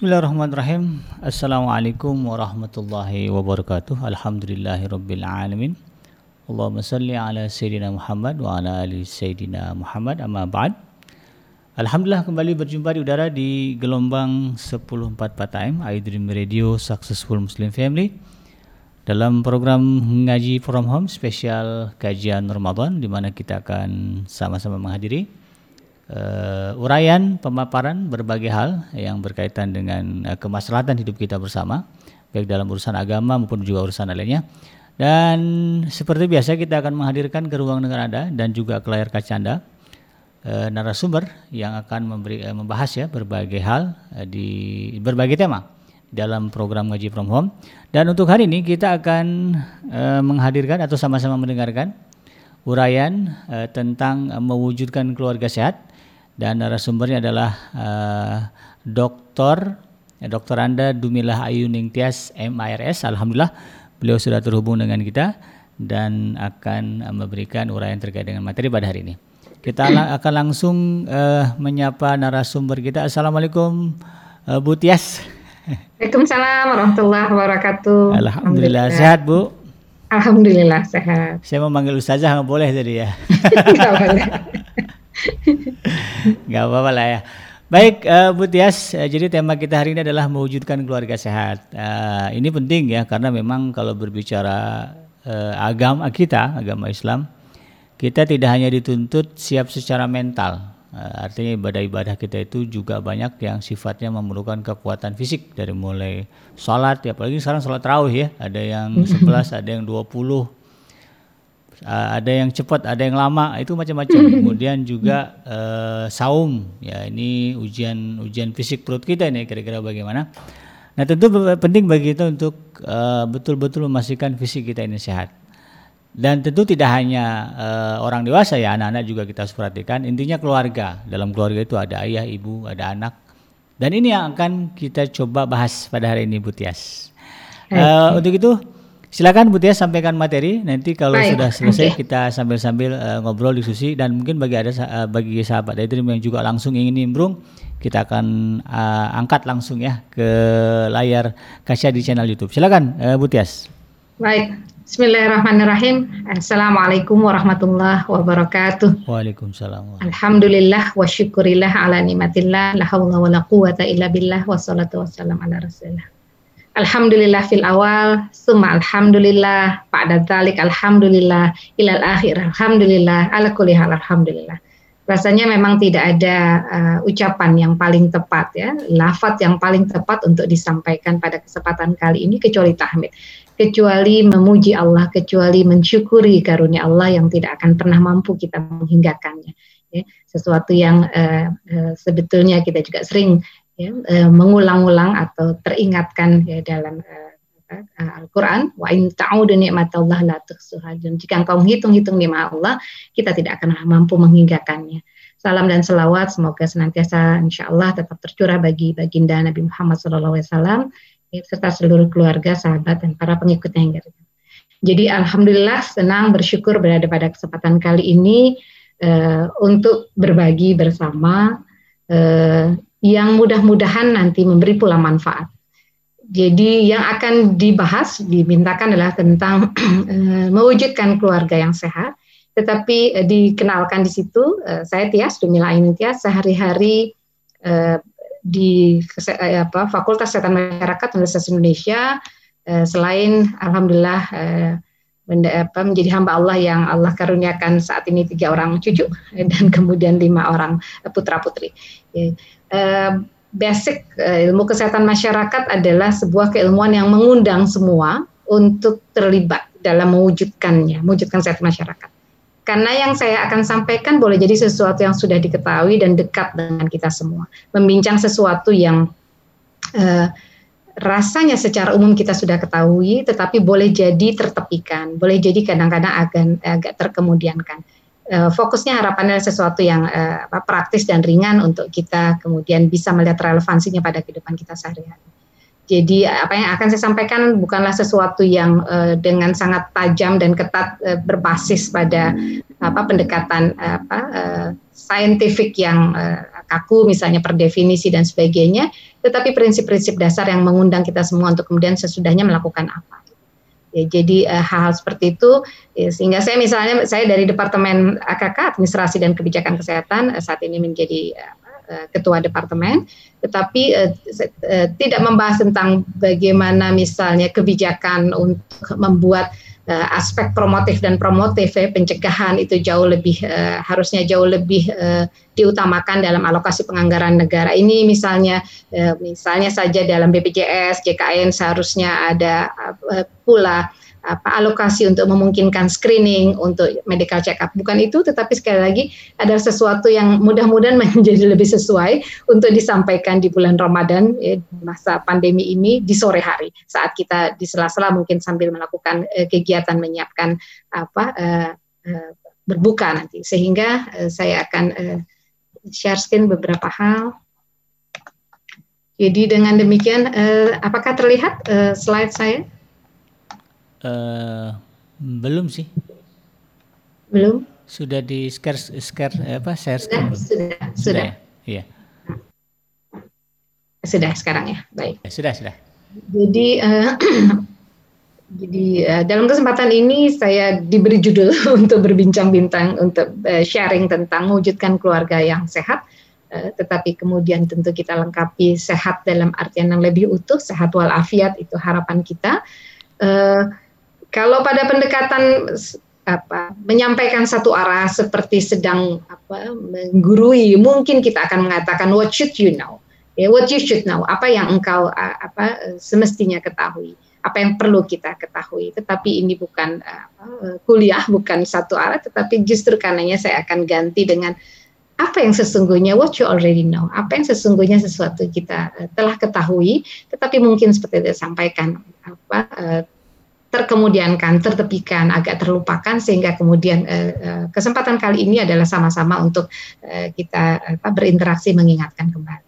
Bismillahirrahmanirrahim. Assalamualaikum warahmatullahi wabarakatuh. Alhamdulillahirabbil alamin. Allahumma salli ala sayyidina Muhammad wa ala ali sayyidina Muhammad. Amma ba'd. Alhamdulillah kembali berjumpa di udara di gelombang 1044 time iDream Radio Successful Muslim Family dalam program ngaji from home spesial kajian Ramadan di mana kita akan sama-sama menghadiri uh, uraian pemaparan berbagai hal yang berkaitan dengan uh, kemaslahatan hidup kita bersama baik dalam urusan agama maupun juga urusan lainnya dan seperti biasa kita akan menghadirkan ke ruang dengar Anda dan juga ke layar kaca Anda uh, narasumber yang akan memberi uh, membahas ya berbagai hal uh, di berbagai tema dalam program ngaji from home. Dan untuk hari ini kita akan uh, menghadirkan atau sama-sama mendengarkan uraian uh, tentang mewujudkan keluarga sehat dan narasumbernya adalah uh, Dr. Ya, Dr. Anda Dumilah Ayu Ningtyas MIRS. Alhamdulillah beliau sudah terhubung dengan kita dan akan uh, memberikan uraian terkait dengan materi pada hari ini. Kita akan langsung uh, menyapa narasumber kita. Assalamualaikum uh, Bu Tias. Waalaikumsalam warahmatullahi wabarakatuh. Alhamdulillah. Alhamdulillah. Sehat Bu? Alhamdulillah sehat. Saya mau manggil Ustazah nggak boleh tadi ya? Nggak boleh. Nggak apa-apa lah ya. Baik uh, Bu Tias, uh, jadi tema kita hari ini adalah mewujudkan keluarga sehat. Uh, ini penting ya karena memang kalau berbicara uh, agama kita, agama Islam, kita tidak hanya dituntut siap secara mental, Uh, artinya ibadah-ibadah kita itu juga banyak yang sifatnya memerlukan kekuatan fisik dari mulai sholat ya apalagi sekarang sholat rawih ya ada yang 11 ada yang 20 uh, ada yang cepat ada yang lama itu macam-macam kemudian juga uh, saum ya ini ujian ujian fisik perut kita ini kira-kira bagaimana nah tentu penting bagi kita untuk uh, betul-betul memastikan fisik kita ini sehat dan tentu tidak hanya uh, orang dewasa ya, anak-anak juga kita harus perhatikan. Intinya keluarga. Dalam keluarga itu ada ayah, ibu, ada anak. Dan ini yang akan kita coba bahas pada hari ini Bu Tias. Uh, untuk itu silakan Bu Tias sampaikan materi. Nanti kalau Baik. sudah selesai okay. kita sambil-sambil uh, ngobrol diskusi dan mungkin bagi ada uh, bagi sahabat Daydream yang juga langsung ingin nimbrung, kita akan uh, angkat langsung ya ke layar kaca di channel YouTube. Silakan uh, Bu Tias. Baik, Bismillahirrahmanirrahim. Assalamualaikum warahmatullahi wabarakatuh. Waalaikumsalam. Alhamdulillah wa syukurillah ala nimatillah la haula wa la quwata illa billah wa salatu wassalam ala rasulillah. Alhamdulillah fil awal, summa alhamdulillah, ba'da dzalik alhamdulillah, ilal akhir alhamdulillah, ala kulli hal alhamdulillah. Rasanya memang tidak ada uh, ucapan yang paling tepat ya, lafaz yang paling tepat untuk disampaikan pada kesempatan kali ini kecuali tahmid kecuali memuji Allah, kecuali mensyukuri karunia Allah yang tidak akan pernah mampu kita menghinggakannya. Ya, sesuatu yang uh, uh, sebetulnya kita juga sering ya, uh, mengulang-ulang atau teringatkan ya, dalam uh, Al-Quran wa in ta'udu ni'matallah la tuhsuha dan jika engkau menghitung-hitung nikmat Allah kita tidak akan mampu menghinggakannya. Salam dan selawat semoga senantiasa insya Allah tetap tercurah bagi baginda Nabi Muhammad SAW serta seluruh keluarga, sahabat, dan para pengikutnya yang Jadi alhamdulillah senang bersyukur berada pada kesempatan kali ini uh, untuk berbagi bersama uh, yang mudah-mudahan nanti memberi pula manfaat. Jadi yang akan dibahas dimintakan adalah tentang uh, mewujudkan keluarga yang sehat. Tetapi uh, dikenalkan di situ uh, saya Tias Dumila Ainun Tias sehari-hari uh, di eh, apa, Fakultas Kesehatan Masyarakat Universitas Indonesia eh, selain alhamdulillah eh, apa, menjadi hamba Allah yang Allah karuniakan saat ini tiga orang cucu dan kemudian lima orang putra putri. Eh, basic eh, ilmu kesehatan masyarakat adalah sebuah keilmuan yang mengundang semua untuk terlibat dalam mewujudkannya, mewujudkan kesehatan masyarakat. Karena yang saya akan sampaikan boleh jadi sesuatu yang sudah diketahui dan dekat dengan kita semua. Membincang sesuatu yang uh, rasanya secara umum kita sudah ketahui, tetapi boleh jadi tertepikan, boleh jadi kadang-kadang agak, agak terkemudiankan. Uh, fokusnya harapannya sesuatu yang uh, praktis dan ringan untuk kita kemudian bisa melihat relevansinya pada kehidupan kita sehari-hari. Jadi apa yang akan saya sampaikan bukanlah sesuatu yang uh, dengan sangat tajam dan ketat uh, berbasis pada apa pendekatan uh, apa uh, saintifik yang uh, kaku misalnya per definisi dan sebagainya, tetapi prinsip-prinsip dasar yang mengundang kita semua untuk kemudian sesudahnya melakukan apa. Ya, jadi uh, hal-hal seperti itu ya, sehingga saya misalnya saya dari Departemen AKK Administrasi dan Kebijakan Kesehatan uh, saat ini menjadi uh, ketua departemen, tetapi uh, uh, tidak membahas tentang bagaimana misalnya kebijakan untuk membuat uh, aspek promotif dan promotif ya, pencegahan itu jauh lebih uh, harusnya jauh lebih uh, diutamakan dalam alokasi penganggaran negara. Ini misalnya uh, misalnya saja dalam BPJS JKN seharusnya ada uh, pula apa alokasi untuk memungkinkan screening untuk medical check up bukan itu tetapi sekali lagi ada sesuatu yang mudah-mudahan menjadi lebih sesuai untuk disampaikan di bulan Ramadan ya, masa pandemi ini di sore hari. Saat kita di sela-sela mungkin sambil melakukan eh, kegiatan menyiapkan apa eh, eh, berbuka nanti. Sehingga eh, saya akan eh, share screen beberapa hal. Jadi dengan demikian eh, apakah terlihat eh, slide saya Uh, belum sih. Belum. Sudah di share share apa share? Sudah, sudah, sudah. sudah. Ya? Iya. Sudah sekarang ya, baik. Ya, sudah, sudah. Jadi uh, jadi uh, dalam kesempatan ini saya diberi judul untuk berbincang-bintang untuk uh, sharing tentang mewujudkan keluarga yang sehat. Uh, tetapi kemudian tentu kita lengkapi sehat dalam artian yang lebih utuh, sehat walafiat itu harapan kita. Uh, kalau pada pendekatan apa menyampaikan satu arah seperti sedang apa menggurui, mungkin kita akan mengatakan what should you know? Ya, what you should know, apa yang engkau apa semestinya ketahui, apa yang perlu kita ketahui. Tetapi ini bukan apa, kuliah, bukan satu arah, tetapi justru karenanya saya akan ganti dengan apa yang sesungguhnya what you already know, apa yang sesungguhnya sesuatu kita uh, telah ketahui, tetapi mungkin seperti yang disampaikan apa uh, terkemudiankan, tertepikan, agak terlupakan sehingga kemudian eh, eh, kesempatan kali ini adalah sama-sama untuk eh, kita apa, berinteraksi mengingatkan kembali.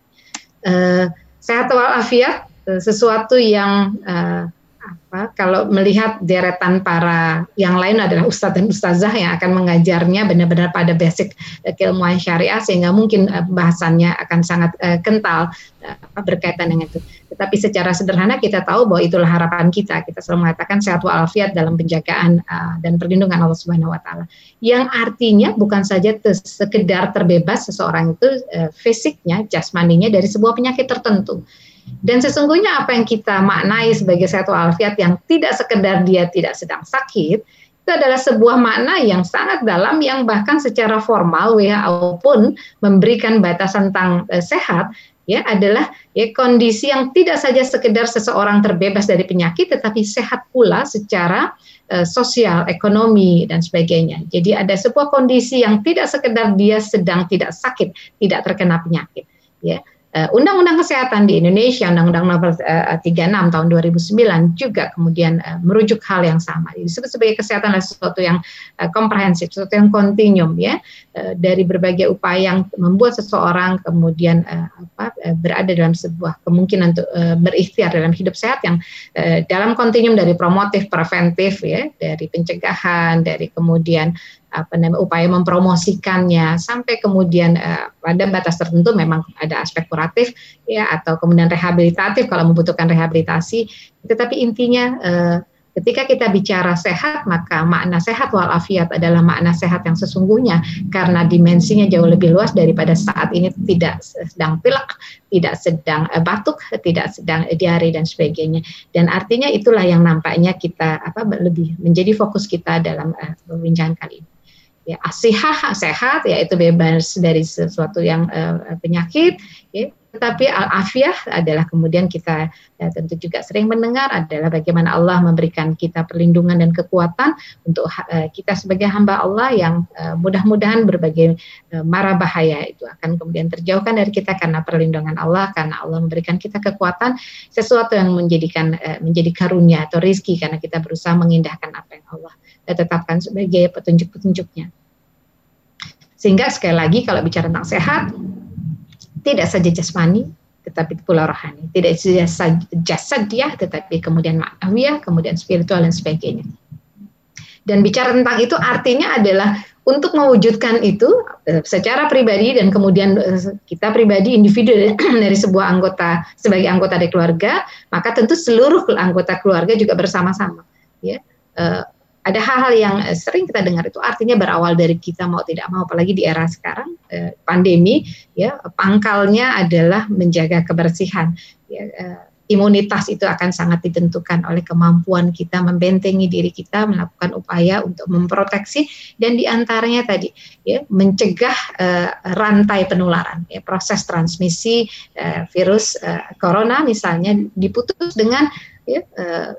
Eh, sehat walafiat eh, sesuatu yang eh, apa kalau melihat deretan para yang lain adalah ustadz dan ustazah yang akan mengajarnya benar-benar pada basic uh, keilmuan syariah sehingga mungkin uh, bahasannya akan sangat uh, kental uh, berkaitan dengan itu. Tetapi secara sederhana kita tahu bahwa itulah harapan kita. Kita selalu mengatakan sehat walafiat dalam penjagaan uh, dan perlindungan Allah Subhanahu wa taala. Yang artinya bukan saja sekedar terbebas seseorang itu uh, fisiknya, jasmaninya dari sebuah penyakit tertentu dan sesungguhnya apa yang kita maknai sebagai sehat walafiat yang tidak sekedar dia tidak sedang sakit, itu adalah sebuah makna yang sangat dalam yang bahkan secara formal WHO pun memberikan batasan tentang e, sehat ya adalah ya kondisi yang tidak saja sekedar seseorang terbebas dari penyakit tetapi sehat pula secara e, sosial, ekonomi dan sebagainya. Jadi ada sebuah kondisi yang tidak sekedar dia sedang tidak sakit, tidak terkena penyakit ya Undang-Undang Kesehatan di Indonesia, Undang-Undang Nomor uh, 36 tahun 2009 juga kemudian uh, merujuk hal yang sama. Disebut sebagai kesehatan adalah sesuatu yang komprehensif, sesuatu yang kontinum ya dari berbagai upaya yang membuat seseorang kemudian apa, berada dalam sebuah kemungkinan untuk berikhtiar dalam hidup sehat yang dalam kontinum dari promotif, preventif ya, dari pencegahan, dari kemudian apa namanya upaya mempromosikannya. Sampai kemudian uh, pada batas tertentu memang ada aspek kuratif ya atau kemudian rehabilitatif kalau membutuhkan rehabilitasi. Tetapi intinya uh, Ketika kita bicara sehat, maka makna sehat walafiat adalah makna sehat yang sesungguhnya karena dimensinya jauh lebih luas daripada saat ini tidak sedang pilek, tidak sedang uh, batuk, tidak sedang diare dan sebagainya. Dan artinya itulah yang nampaknya kita apa lebih menjadi fokus kita dalam uh, kali ini ya asihah sehat yaitu bebas dari sesuatu yang uh, penyakit ya. Tetapi al-afiyah adalah kemudian kita ya, tentu juga sering mendengar adalah bagaimana Allah memberikan kita perlindungan dan kekuatan untuk uh, kita sebagai hamba Allah yang uh, mudah-mudahan berbagai uh, mara bahaya itu akan kemudian terjauhkan dari kita karena perlindungan Allah karena Allah memberikan kita kekuatan sesuatu yang menjadikan uh, menjadi karunia atau rizki karena kita berusaha mengindahkan apa yang Allah tetapkan sebagai petunjuk-petunjuknya. Sehingga sekali lagi kalau bicara tentang sehat, tidak saja jasmani, tetapi pula rohani. Tidak saja jasad dia, tetapi kemudian maknawiyah, kemudian spiritual dan sebagainya. Dan bicara tentang itu artinya adalah untuk mewujudkan itu uh, secara pribadi dan kemudian uh, kita pribadi individu dari sebuah anggota sebagai anggota dari keluarga, maka tentu seluruh anggota keluarga juga bersama-sama ya. Ada hal-hal yang sering kita dengar itu artinya berawal dari kita mau tidak mau apalagi di era sekarang eh, pandemi ya pangkalnya adalah menjaga kebersihan ya, eh, imunitas itu akan sangat ditentukan oleh kemampuan kita membentengi diri kita melakukan upaya untuk memproteksi dan di antaranya tadi ya mencegah uh, rantai penularan ya proses transmisi uh, virus uh, corona misalnya diputus dengan ya,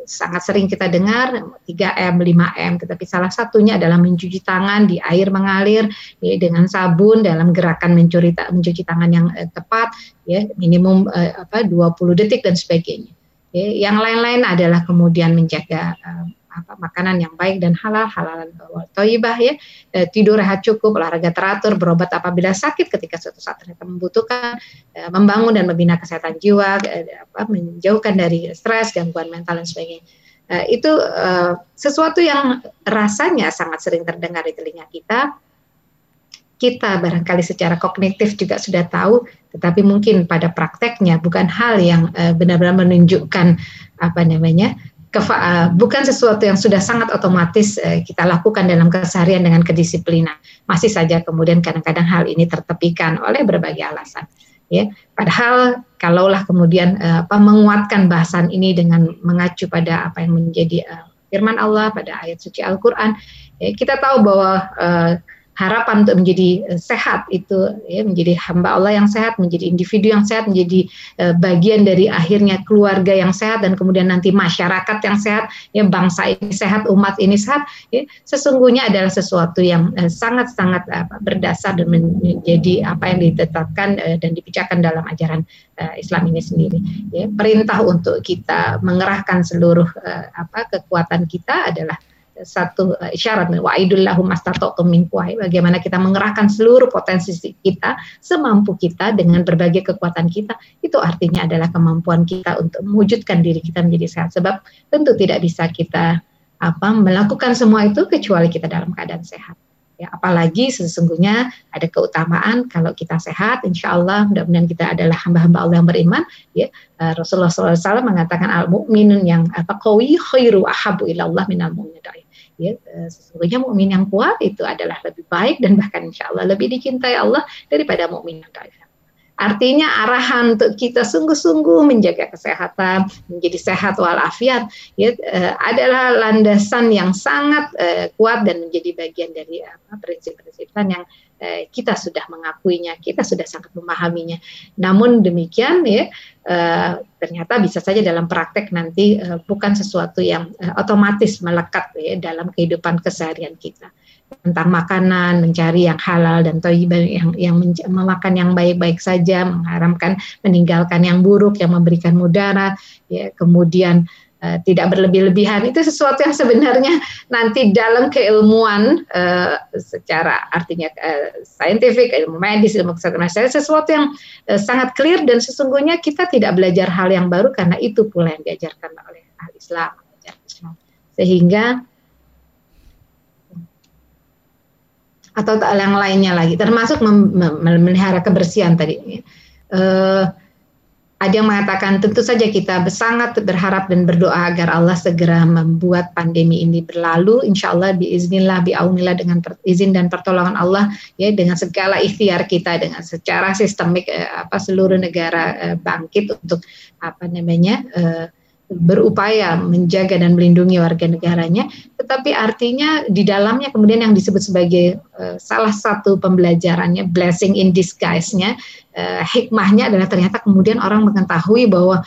sangat sering kita dengar 3M, 5M, tetapi salah satunya adalah mencuci tangan di air mengalir ya, dengan sabun dalam gerakan mencuri, mencuci tangan yang eh, tepat, ya minimum eh, apa 20 detik dan sebagainya. Ya, yang lain-lain adalah kemudian menjaga eh, apa makanan yang baik dan halal halalan toibah ya. E, tidur rehat cukup olahraga teratur berobat apabila sakit ketika suatu saat ternyata membutuhkan e, membangun dan membina kesehatan jiwa e, apa, menjauhkan dari stres gangguan mental dan sebagainya. E, itu e, sesuatu yang rasanya sangat sering terdengar di telinga kita. Kita barangkali secara kognitif juga sudah tahu, tetapi mungkin pada prakteknya bukan hal yang benar-benar menunjukkan apa namanya uh, bukan sesuatu yang sudah sangat otomatis uh, kita lakukan dalam keseharian dengan kedisiplinan. Masih saja kemudian kadang-kadang hal ini tertepikan oleh berbagai alasan. Ya, padahal kalaulah kemudian uh, apa menguatkan bahasan ini dengan mengacu pada apa yang menjadi uh, firman Allah pada ayat suci Al-Qur'an, ya, kita tahu bahwa harapan untuk menjadi uh, sehat itu ya menjadi hamba Allah yang sehat, menjadi individu yang sehat, menjadi uh, bagian dari akhirnya keluarga yang sehat dan kemudian nanti masyarakat yang sehat, ya bangsa ini sehat, umat ini sehat, ya sesungguhnya adalah sesuatu yang sangat-sangat uh, berdasar dan menjadi apa yang ditetapkan dan dipecahkan dalam ajaran Islam ini sendiri. Ya, perintah untuk kita mengerahkan seluruh uh, apa kekuatan kita adalah satu uh, isyarat wa lahum mastata'tum min bagaimana kita mengerahkan seluruh potensi kita semampu kita dengan berbagai kekuatan kita itu artinya adalah kemampuan kita untuk mewujudkan diri kita menjadi sehat. Sebab tentu tidak bisa kita apa melakukan semua itu kecuali kita dalam keadaan sehat. Ya apalagi sesungguhnya ada keutamaan kalau kita sehat insya Allah mudah-mudahan kita adalah hamba-hamba Allah yang beriman ya. Uh, Rasulullah SAW mengatakan al mukminun yang apa kawi khairu ahabu ilallah minal mu'min ya eh, sesungguhnya mukmin yang kuat itu adalah lebih baik dan bahkan insya Allah lebih dicintai Allah daripada mukmin yang kafir. Artinya arahan untuk kita sungguh-sungguh menjaga kesehatan, menjadi sehat walafiat, ya uh, adalah landasan yang sangat uh, kuat dan menjadi bagian dari prinsip-prinsip yang uh, kita sudah mengakuinya, kita sudah sangat memahaminya. Namun demikian ya uh, ternyata bisa saja dalam praktek nanti uh, bukan sesuatu yang uh, otomatis melekat ya dalam kehidupan keseharian kita tentang makanan, mencari yang halal dan toyibah yang yang memakan yang baik-baik saja, mengharamkan meninggalkan yang buruk yang memberikan mudarat, ya kemudian uh, tidak berlebih-lebihan itu sesuatu yang sebenarnya nanti dalam keilmuan uh, secara artinya uh, saintifik, ilmu medis, ilmu kesehatan masyarakat sesuatu yang uh, sangat clear dan sesungguhnya kita tidak belajar hal yang baru karena itu pula yang diajarkan oleh ahli Islam. Sehingga atau yang lainnya lagi termasuk memelihara kebersihan tadi. Uh, ada yang mengatakan tentu saja kita sangat berharap dan berdoa agar Allah segera membuat pandemi ini berlalu. Insya Allah biiznillah biaunillah dengan izin dan pertolongan Allah ya dengan segala ikhtiar kita dengan secara sistemik eh, apa seluruh negara eh, bangkit untuk apa namanya eh, berupaya menjaga dan melindungi warga negaranya, tetapi artinya di dalamnya kemudian yang disebut sebagai uh, salah satu pembelajarannya blessing in disguise-nya uh, hikmahnya adalah ternyata kemudian orang mengetahui bahwa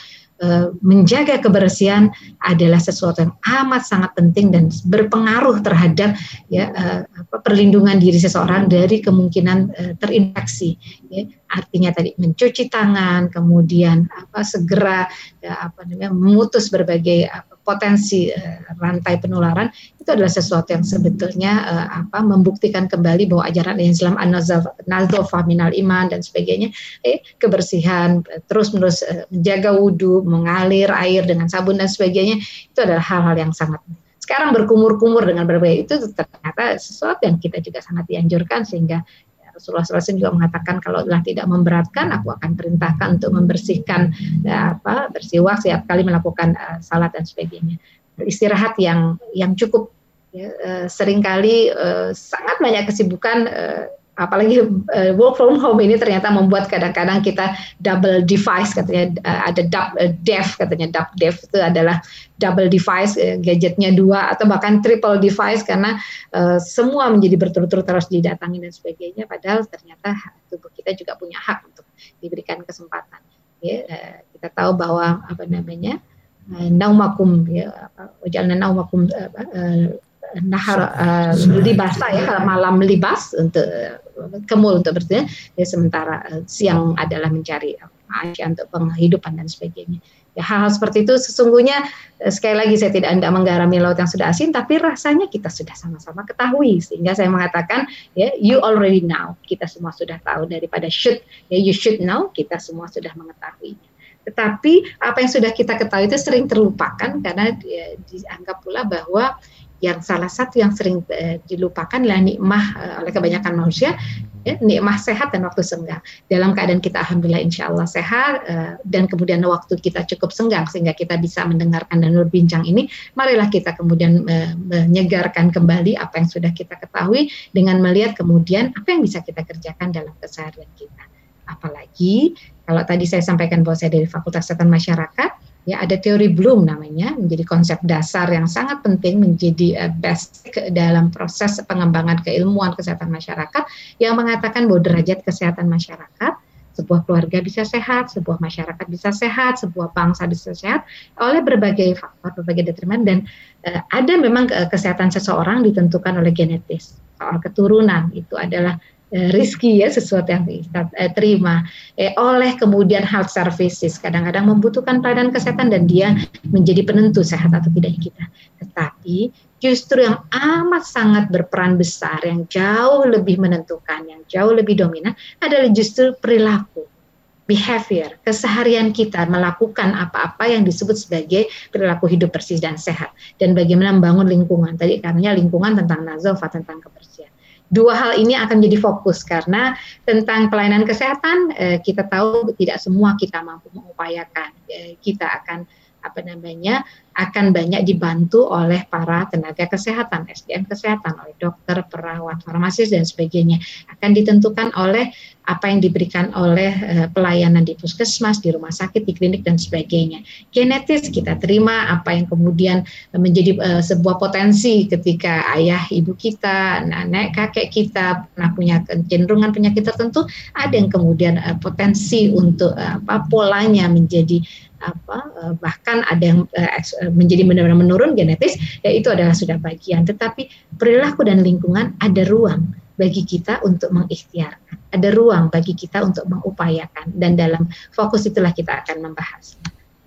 menjaga kebersihan adalah sesuatu yang amat sangat penting dan berpengaruh terhadap ya uh, perlindungan diri seseorang dari kemungkinan uh, terinfeksi. Ya. Artinya tadi mencuci tangan, kemudian apa segera ya, apa namanya memutus berbagai apa, potensi uh, rantai penularan itu adalah sesuatu yang sebetulnya uh, apa membuktikan kembali bahwa ajaran Islam an-nazafah minal iman dan sebagainya eh, kebersihan uh, terus menerus uh, menjaga wudhu mengalir air dengan sabun dan sebagainya itu adalah hal-hal yang sangat sekarang berkumur-kumur dengan berbagai itu ternyata sesuatu yang kita juga sangat dianjurkan sehingga Rasulullah SAW juga mengatakan kalau telah tidak memberatkan, aku akan perintahkan untuk membersihkan ya, apa bersiwak setiap kali melakukan uh, salat dan sebagainya. Istirahat yang yang cukup ya, uh, sering kali uh, sangat banyak kesibukan uh, apalagi uh, work from home ini ternyata membuat kadang-kadang kita double device katanya uh, ada dub, uh, dev katanya. Dub dev itu adalah double device uh, gadgetnya dua atau bahkan triple device karena uh, semua menjadi berturut-turut terus didatangi dan sebagainya. Padahal ternyata tubuh kita juga punya hak untuk diberikan kesempatan. Ya uh, kita tahu bahwa apa namanya naumakum ya apa naumakum uh, nahar uh, libasa ya malam libas untuk kemul untuk bertidur ya sementara uh, siang adalah mencari uh, untuk penghidupan dan sebagainya. Ya hal-hal seperti itu sesungguhnya uh, sekali lagi saya tidak hendak menggarami laut yang sudah asin tapi rasanya kita sudah sama-sama ketahui. Sehingga saya mengatakan ya you already know kita semua sudah tahu daripada should ya you should know kita semua sudah mengetahui. Tetapi apa yang sudah kita ketahui itu sering terlupakan karena ya, dianggap pula bahwa yang salah satu yang sering uh, dilupakan adalah nikmah uh, oleh kebanyakan manusia ya, nikmah sehat dan waktu senggang. Dalam keadaan kita alhamdulillah insya Allah sehat uh, dan kemudian waktu kita cukup senggang sehingga kita bisa mendengarkan dan berbincang ini marilah kita kemudian uh, menyegarkan kembali apa yang sudah kita ketahui dengan melihat kemudian apa yang bisa kita kerjakan dalam keseharian kita. Apalagi kalau tadi saya sampaikan bahwa saya dari Fakultas Kesehatan Masyarakat ya ada teori Bloom namanya menjadi konsep dasar yang sangat penting menjadi uh, basic dalam proses pengembangan keilmuan kesehatan masyarakat yang mengatakan bahwa derajat kesehatan masyarakat sebuah keluarga bisa sehat, sebuah masyarakat bisa sehat, sebuah bangsa bisa sehat oleh berbagai faktor, berbagai determinan dan uh, ada memang uh, kesehatan seseorang ditentukan oleh genetis, soal keturunan itu adalah Eh, rizki ya sesuatu yang kita eh, terima. Eh, oleh kemudian health services kadang-kadang membutuhkan pelayanan kesehatan dan dia menjadi penentu sehat atau tidak kita. Tetapi justru yang amat sangat berperan besar yang jauh lebih menentukan yang jauh lebih dominan adalah justru perilaku behavior, keseharian kita melakukan apa-apa yang disebut sebagai perilaku hidup bersih dan sehat. Dan bagaimana membangun lingkungan. Tadi karena lingkungan tentang nazofa, tentang kebersihan dua hal ini akan jadi fokus karena tentang pelayanan kesehatan eh, kita tahu tidak semua kita mampu mengupayakan eh, kita akan apa namanya akan banyak dibantu oleh para tenaga kesehatan SDM kesehatan oleh dokter perawat farmasis dan sebagainya akan ditentukan oleh apa yang diberikan oleh uh, pelayanan di puskesmas, di rumah sakit, di klinik dan sebagainya. Genetis kita terima apa yang kemudian menjadi uh, sebuah potensi ketika ayah ibu kita, nenek kakek kita pernah punya kecenderungan penyakit tertentu, ada yang kemudian uh, potensi untuk apa polanya menjadi apa bahkan ada yang menjadi benar-benar menurun genetis ya itu adalah sudah bagian tetapi perilaku dan lingkungan ada ruang bagi kita untuk mengikhtiarkan. Ada ruang bagi kita untuk mengupayakan dan dalam fokus itulah kita akan membahas.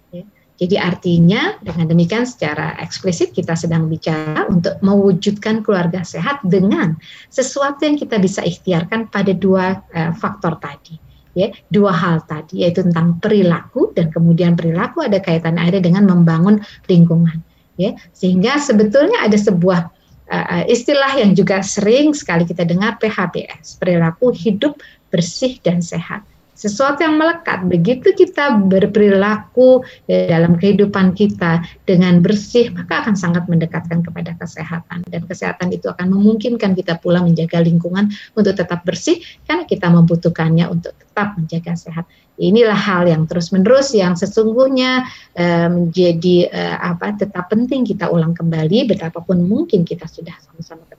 Ya. Jadi artinya dengan demikian secara eksplisit kita sedang bicara untuk mewujudkan keluarga sehat dengan sesuatu yang kita bisa ikhtiarkan pada dua faktor tadi. Ya, dua hal tadi yaitu tentang perilaku dan kemudian perilaku ada kaitannya ada dengan membangun lingkungan ya sehingga sebetulnya ada sebuah uh, istilah yang juga sering sekali kita dengar PHBS, perilaku hidup bersih dan sehat. Sesuatu yang melekat. Begitu kita berperilaku dalam kehidupan kita dengan bersih maka akan sangat mendekatkan kepada kesehatan. Dan kesehatan itu akan memungkinkan kita pula menjaga lingkungan untuk tetap bersih karena kita membutuhkannya untuk tetap menjaga sehat. Inilah hal yang terus-menerus yang sesungguhnya uh, menjadi uh, apa tetap penting kita ulang kembali. Betapapun mungkin kita sudah sama-sama.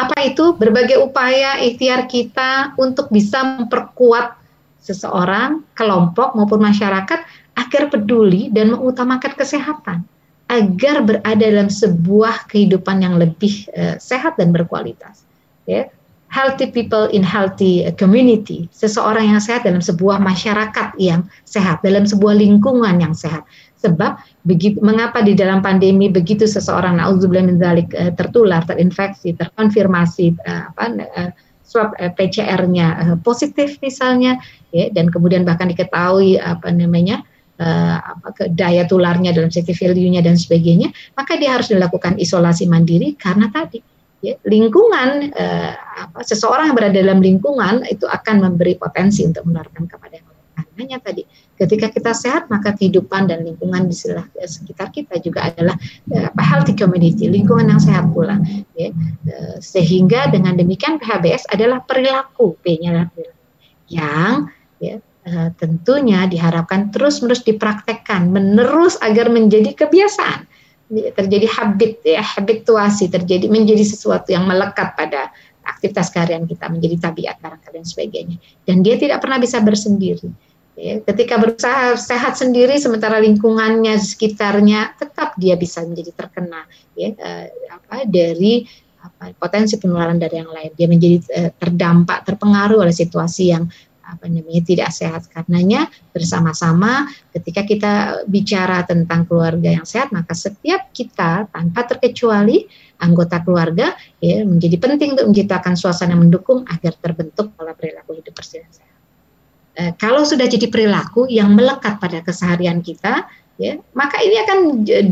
Apa itu berbagai upaya ikhtiar kita untuk bisa memperkuat seseorang, kelompok maupun masyarakat agar peduli dan mengutamakan kesehatan agar berada dalam sebuah kehidupan yang lebih uh, sehat dan berkualitas. Ya, healthy people in healthy community, seseorang yang sehat dalam sebuah masyarakat yang sehat, dalam sebuah lingkungan yang sehat. Sebab begitu mengapa di dalam pandemi begitu seseorang naudzubillah min dzalik uh, tertular, terinfeksi, terkonfirmasi uh, apa uh, swab PCR-nya positif misalnya ya dan kemudian bahkan diketahui apa namanya apa, daya tularnya dalam safety value-nya dan sebagainya, maka dia harus dilakukan isolasi mandiri karena tadi ya, lingkungan uh, apa, seseorang yang berada dalam lingkungan itu akan memberi potensi untuk menularkan kepada yang. Karenanya tadi ketika kita sehat maka kehidupan dan lingkungan di sekitar kita juga adalah uh, healthy community, lingkungan yang sehat pula. Ya. Uh, sehingga dengan demikian PHBS adalah perilaku P-nya yang ya, tentunya diharapkan terus-menerus dipraktekkan, menerus agar menjadi kebiasaan terjadi habit ya habituasi terjadi menjadi sesuatu yang melekat pada aktivitas keharian kita menjadi tabiat barangkali dan sebagainya dan dia tidak pernah bisa bersendiri ya, ketika berusaha sehat sendiri sementara lingkungannya sekitarnya tetap dia bisa menjadi terkena ya eh, apa dari apa, potensi penularan dari yang lain dia menjadi eh, terdampak terpengaruh oleh situasi yang apa namanya tidak sehat karenanya bersama-sama ketika kita bicara tentang keluarga yang sehat maka setiap kita tanpa terkecuali anggota keluarga ya menjadi penting untuk menciptakan suasana mendukung agar terbentuk pola perilaku hidup bersih dan sehat. E, kalau sudah jadi perilaku yang melekat pada keseharian kita ya maka ini akan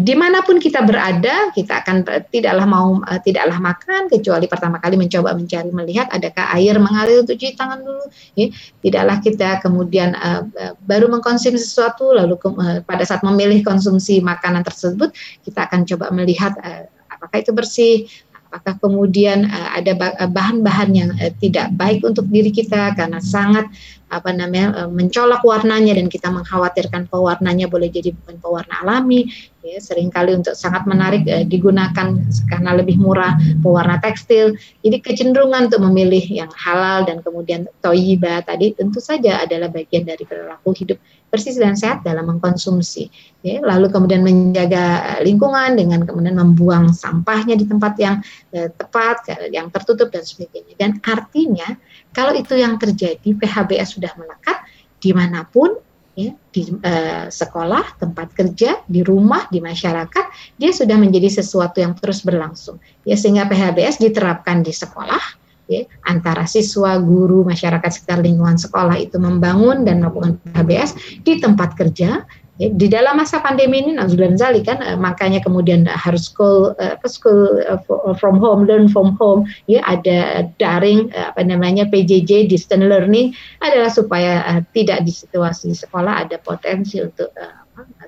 di mana pun kita berada kita akan tidaklah mau tidaklah makan kecuali pertama kali mencoba mencari melihat adakah air mengalir untuk cuci tangan dulu ya. Tidaklah kita kemudian uh, baru mengkonsumsi sesuatu lalu ke, uh, pada saat memilih konsumsi makanan tersebut kita akan coba melihat uh, apakah itu bersih apakah kemudian uh, ada bahan-bahan yang uh, tidak baik untuk diri kita karena sangat apa namanya eh, mencolok warnanya dan kita mengkhawatirkan pewarnanya boleh jadi bukan pewarna alami ya sering kali untuk sangat menarik eh, digunakan karena lebih murah pewarna tekstil. Jadi kecenderungan untuk memilih yang halal dan kemudian toyiba tadi tentu saja adalah bagian dari perilaku hidup bersih dan sehat dalam mengkonsumsi ya. Lalu kemudian menjaga lingkungan dengan kemudian membuang sampahnya di tempat yang eh, tepat yang tertutup dan sebagainya. Dan artinya kalau itu yang terjadi, PHBS sudah melekat di mana pun, ya, di uh, sekolah, tempat kerja, di rumah, di masyarakat, dia sudah menjadi sesuatu yang terus berlangsung. Ya, sehingga PHBS diterapkan di sekolah, ya, antara siswa, guru, masyarakat sekitar lingkungan sekolah itu membangun dan melakukan PHBS di tempat kerja, di dalam masa pandemi ini Nazulun Zali kan uh, makanya kemudian harus school uh, school uh, from home learn from home ya ada daring uh, apa namanya PJJ distant learning adalah supaya uh, tidak di situasi sekolah ada potensi untuk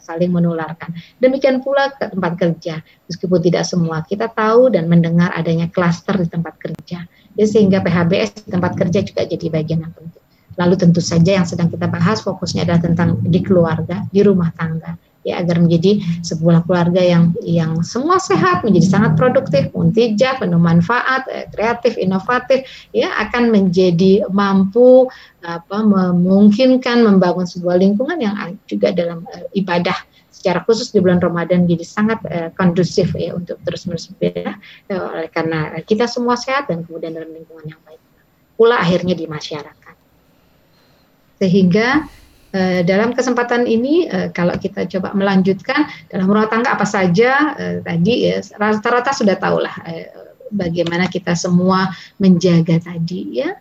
saling menularkan. Demikian pula ke tempat kerja, meskipun tidak semua kita tahu dan mendengar adanya klaster di tempat kerja, ya, sehingga PHBS di tempat kerja juga jadi bagian yang penting. Lalu tentu saja yang sedang kita bahas fokusnya adalah tentang di keluarga, di rumah tangga ya agar menjadi sebuah keluarga yang yang semua sehat menjadi sangat produktif, muntijah, penuh manfaat, eh, kreatif, inovatif ya akan menjadi mampu apa memungkinkan membangun sebuah lingkungan yang juga dalam uh, ibadah secara khusus di bulan Ramadan jadi sangat uh, kondusif ya untuk terus menerus uh, oleh karena kita semua sehat dan kemudian dalam lingkungan yang baik. Pula akhirnya di masyarakat sehingga uh, dalam kesempatan ini uh, kalau kita coba melanjutkan dalam rumah tangga apa saja uh, tadi ya rata-rata sudah tahulah uh, bagaimana kita semua menjaga tadi ya.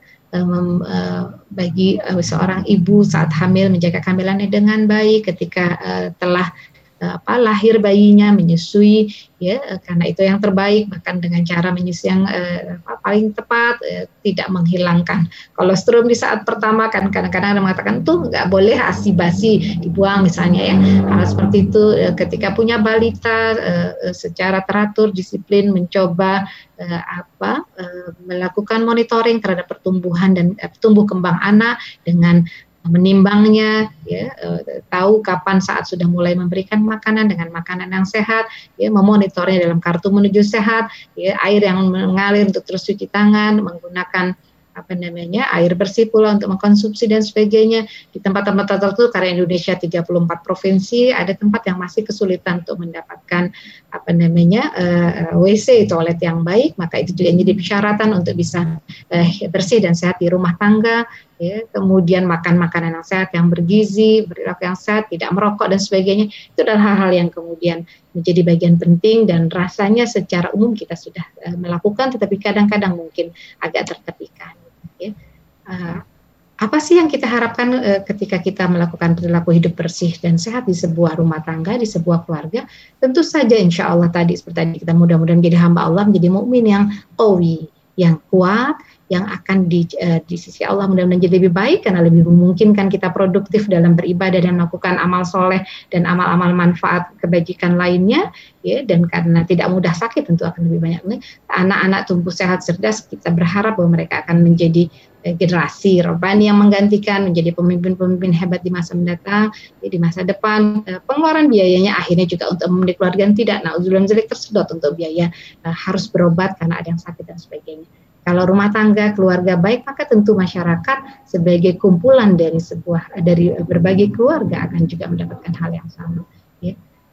Bagi seorang ibu saat hamil menjaga kehamilannya dengan baik ketika telah apa lahir bayinya menyusui ya eh, karena itu yang terbaik bahkan dengan cara menyusui yang eh, paling tepat eh, tidak menghilangkan kolostrum di saat pertama kan kadang-kadang ada mengatakan tuh nggak boleh asi basi dibuang misalnya ya. Hal seperti itu eh, ketika punya balita eh, eh, secara teratur disiplin mencoba eh, apa eh, melakukan monitoring terhadap pertumbuhan dan eh, tumbuh kembang anak dengan menimbangnya, ya, eh, tahu kapan saat sudah mulai memberikan makanan dengan makanan yang sehat, ya, memonitornya dalam kartu menuju sehat, ya, air yang mengalir untuk terus cuci tangan, menggunakan apa namanya air bersih pula untuk mengkonsumsi dan sebagainya. Di tempat-tempat tertentu karena Indonesia 34 provinsi ada tempat yang masih kesulitan untuk mendapatkan apa namanya uh, eh, WC toilet yang baik maka itu juga menjadi persyaratan untuk bisa uh, bersih dan sehat di rumah tangga ya, kemudian makan makanan yang sehat yang bergizi berlaku yang sehat tidak merokok dan sebagainya itu adalah hal-hal yang kemudian menjadi bagian penting dan rasanya secara umum kita sudah uh, melakukan tetapi kadang-kadang mungkin agak tertepikan ya. Uh, apa sih yang kita harapkan uh, ketika kita melakukan perilaku hidup bersih dan sehat di sebuah rumah tangga, di sebuah keluarga? Tentu saja insya Allah tadi seperti tadi kita mudah-mudahan menjadi hamba Allah, menjadi mukmin yang qawi, yang kuat, yang akan di, uh, di sisi Allah mudah-mudahan jadi lebih baik karena lebih memungkinkan kita produktif dalam beribadah dan melakukan amal soleh dan amal-amal manfaat kebajikan lainnya ya. Dan karena tidak mudah sakit tentu akan lebih banyak. Anak-anak tumbuh sehat cerdas kita berharap bahwa mereka akan menjadi generasi robbani yang menggantikan menjadi pemimpin-pemimpin hebat di masa mendatang di masa depan. Uh, pengeluaran biayanya akhirnya juga untuk mendidik keluarga tidak. Nah uzulan tersedot untuk biaya uh, harus berobat karena ada yang sakit dan sebagainya. Kalau rumah tangga, keluarga baik, maka tentu masyarakat sebagai kumpulan dari sebuah dari berbagai keluarga akan juga mendapatkan hal yang sama.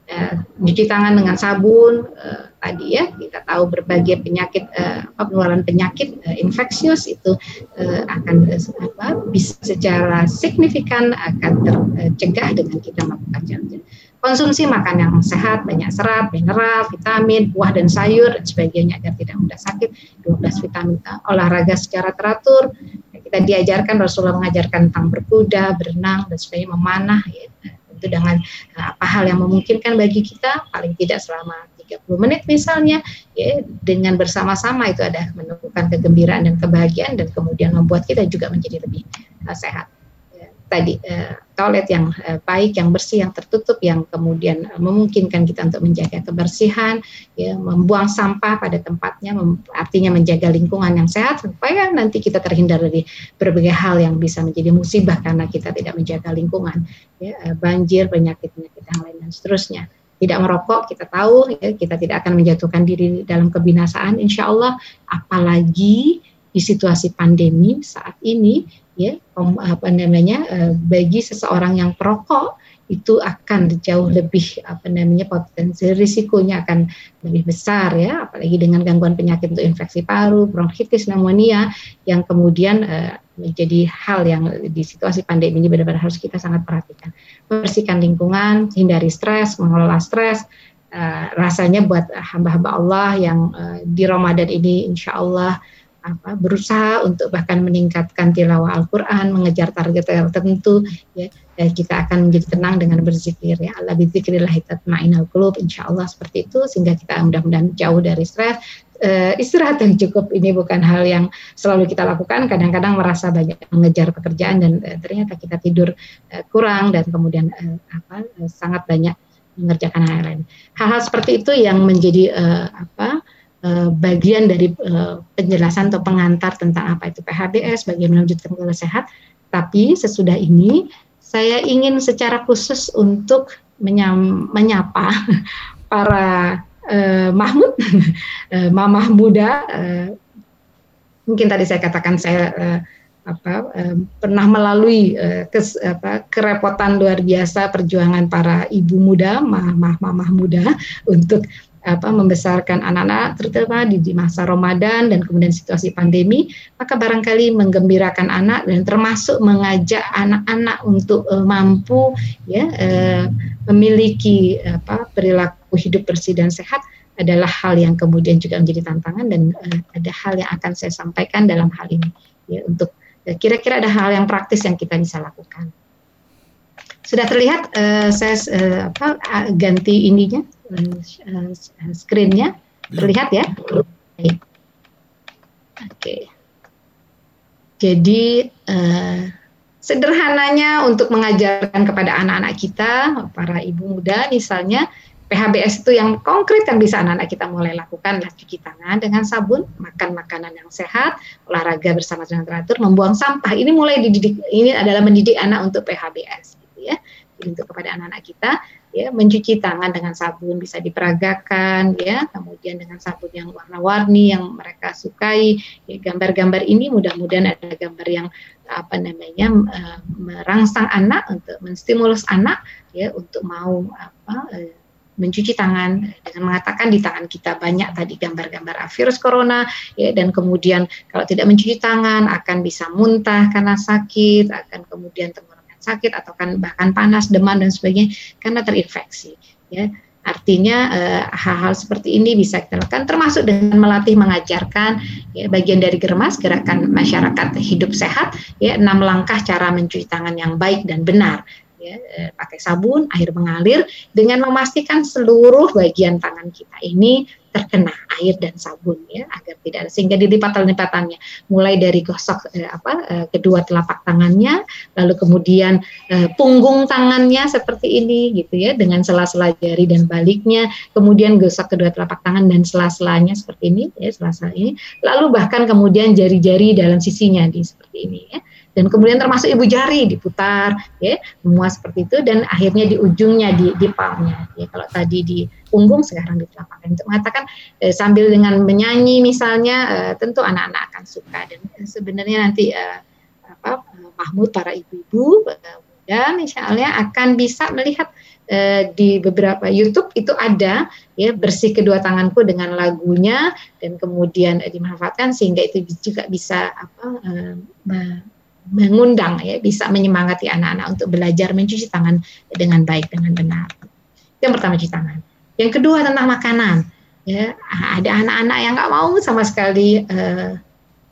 Uh, cuci tangan dengan sabun uh, tadi ya kita tahu berbagai penyakit uh, penularan penyakit uh, infeksius itu uh, akan uh, apa, bisa secara signifikan akan tercegah dengan kita melakukan jalan konsumsi makan yang sehat, banyak serat, mineral, vitamin, buah dan sayur dan sebagainya agar tidak mudah sakit. 12 vitamin olahraga secara teratur. Kita diajarkan Rasulullah mengajarkan tentang berkuda, berenang dan sebagainya, memanah ya. Itu dengan eh, apa hal yang memungkinkan bagi kita paling tidak selama 30 menit misalnya ya dengan bersama-sama itu ada menemukan kegembiraan dan kebahagiaan dan kemudian membuat kita juga menjadi lebih uh, sehat tadi uh, toilet yang uh, baik, yang bersih, yang tertutup, yang kemudian uh, memungkinkan kita untuk menjaga kebersihan, ya, membuang sampah pada tempatnya, artinya menjaga lingkungan yang sehat supaya nanti kita terhindar dari berbagai hal yang bisa menjadi musibah karena kita tidak menjaga lingkungan, ya, uh, banjir, penyakit-penyakit yang lain dan seterusnya. Tidak merokok, kita tahu ya, kita tidak akan menjatuhkan diri dalam kebinasaan, insya Allah, apalagi di situasi pandemi saat ini ya apa namanya eh, bagi seseorang yang perokok itu akan jauh lebih apa namanya potensi risikonya akan lebih besar ya apalagi dengan gangguan penyakit untuk infeksi paru, bronkitis, pneumonia yang kemudian uh, menjadi hal yang di situasi pandemi ini benar-benar harus kita sangat perhatikan. Membersihkan lingkungan, hindari stres, mengelola stres, uh, rasanya buat hamba-hamba Allah yang uh, di Ramadan ini insya Allah apa berusaha untuk bahkan meningkatkan tilawah Al-Qur'an, mengejar target tertentu ya dan kita akan menjadi tenang dengan berzikir. Ya Allah bizikrillah tatmainnul qulub. Insyaallah seperti itu sehingga kita mudah-mudahan jauh dari stres. Uh, istirahat yang cukup ini bukan hal yang selalu kita lakukan. Kadang-kadang merasa banyak mengejar pekerjaan dan uh, ternyata kita tidur uh, kurang dan kemudian uh, apa uh, sangat banyak mengerjakan hal lain. Hal-hal seperti itu yang menjadi uh, apa bagian dari uh, penjelasan atau pengantar tentang apa itu PHBS, bagaimana melanjutkan pola sehat. Tapi sesudah ini saya ingin secara khusus untuk menyam, menyapa para uh, Mahmud, uh, mamah muda. Uh, mungkin tadi saya katakan saya uh, apa uh, pernah melalui uh, kes, apa, kerepotan luar biasa perjuangan para ibu muda, mamah mamah muda untuk apa membesarkan anak-anak terutama di, di masa Ramadan dan kemudian situasi pandemi maka barangkali menggembirakan anak dan termasuk mengajak anak-anak untuk uh, mampu ya uh, memiliki apa perilaku hidup bersih dan sehat adalah hal yang kemudian juga menjadi tantangan dan uh, ada hal yang akan saya sampaikan dalam hal ini ya untuk kira-kira ada hal yang praktis yang kita bisa lakukan. Sudah terlihat uh, saya uh, apa ganti ininya uh, screen-nya terlihat ya. Oke. Okay. Jadi uh, sederhananya untuk mengajarkan kepada anak-anak kita, para ibu muda misalnya, PHBS itu yang konkret yang bisa anak-anak kita mulai lakukan adalah cuci tangan dengan sabun, makan makanan yang sehat, olahraga bersama dengan teratur, membuang sampah. Ini mulai dididik, ini adalah mendidik anak untuk PHBS, ya, untuk kepada anak-anak kita ya mencuci tangan dengan sabun bisa diperagakan ya kemudian dengan sabun yang warna-warni yang mereka sukai ya gambar-gambar ini mudah-mudahan ada gambar yang apa namanya uh, merangsang anak untuk menstimulus anak ya untuk mau apa uh, mencuci tangan dengan mengatakan di tangan kita banyak tadi gambar-gambar virus corona ya dan kemudian kalau tidak mencuci tangan akan bisa muntah karena sakit akan kemudian tenggorokan sakit atau kan bahkan panas, demam dan sebagainya karena terinfeksi ya. Artinya eh, hal-hal uh, seperti ini bisa kita lakukan termasuk dengan melatih mengajarkan ya, bagian dari germas gerakan masyarakat hidup sehat ya enam langkah cara mencuci tangan yang baik dan benar ya, eh, pakai sabun, air mengalir dengan memastikan seluruh bagian tangan kita ini terkena air dan sabun ya agar tidak ada sehingga di lipatan-lipatannya mulai dari gosok eh, apa eh, kedua telapak tangannya lalu kemudian eh, punggung tangannya seperti ini gitu ya dengan sela-sela jari dan baliknya. Kemudian gosok kedua telapak tangan dan sela-selanya seperti ini ya sela-sela ini. Lalu bahkan kemudian jari-jari dalam sisinya di seperti ini ya dan kemudian termasuk ibu jari diputar ya semua seperti itu dan akhirnya di ujungnya di di palmnya ya. Kalau tadi di punggung sekarang di telapak untuk mengatakan eh, sambil dengan menyanyi misalnya eh, tentu anak-anak akan suka. Dan eh, sebenarnya nanti eh, apa Mahmud para ibu-ibu eh, misalnya akan bisa melihat eh, di beberapa YouTube itu ada ya bersih kedua tanganku dengan lagunya dan kemudian eh, dimanfaatkan sehingga itu juga bisa apa eh, mengundang ya bisa menyemangati anak-anak untuk belajar mencuci tangan dengan baik dengan benar. Yang pertama cuci tangan. Yang kedua tentang makanan. Ya, ada anak-anak yang nggak mau sama sekali uh,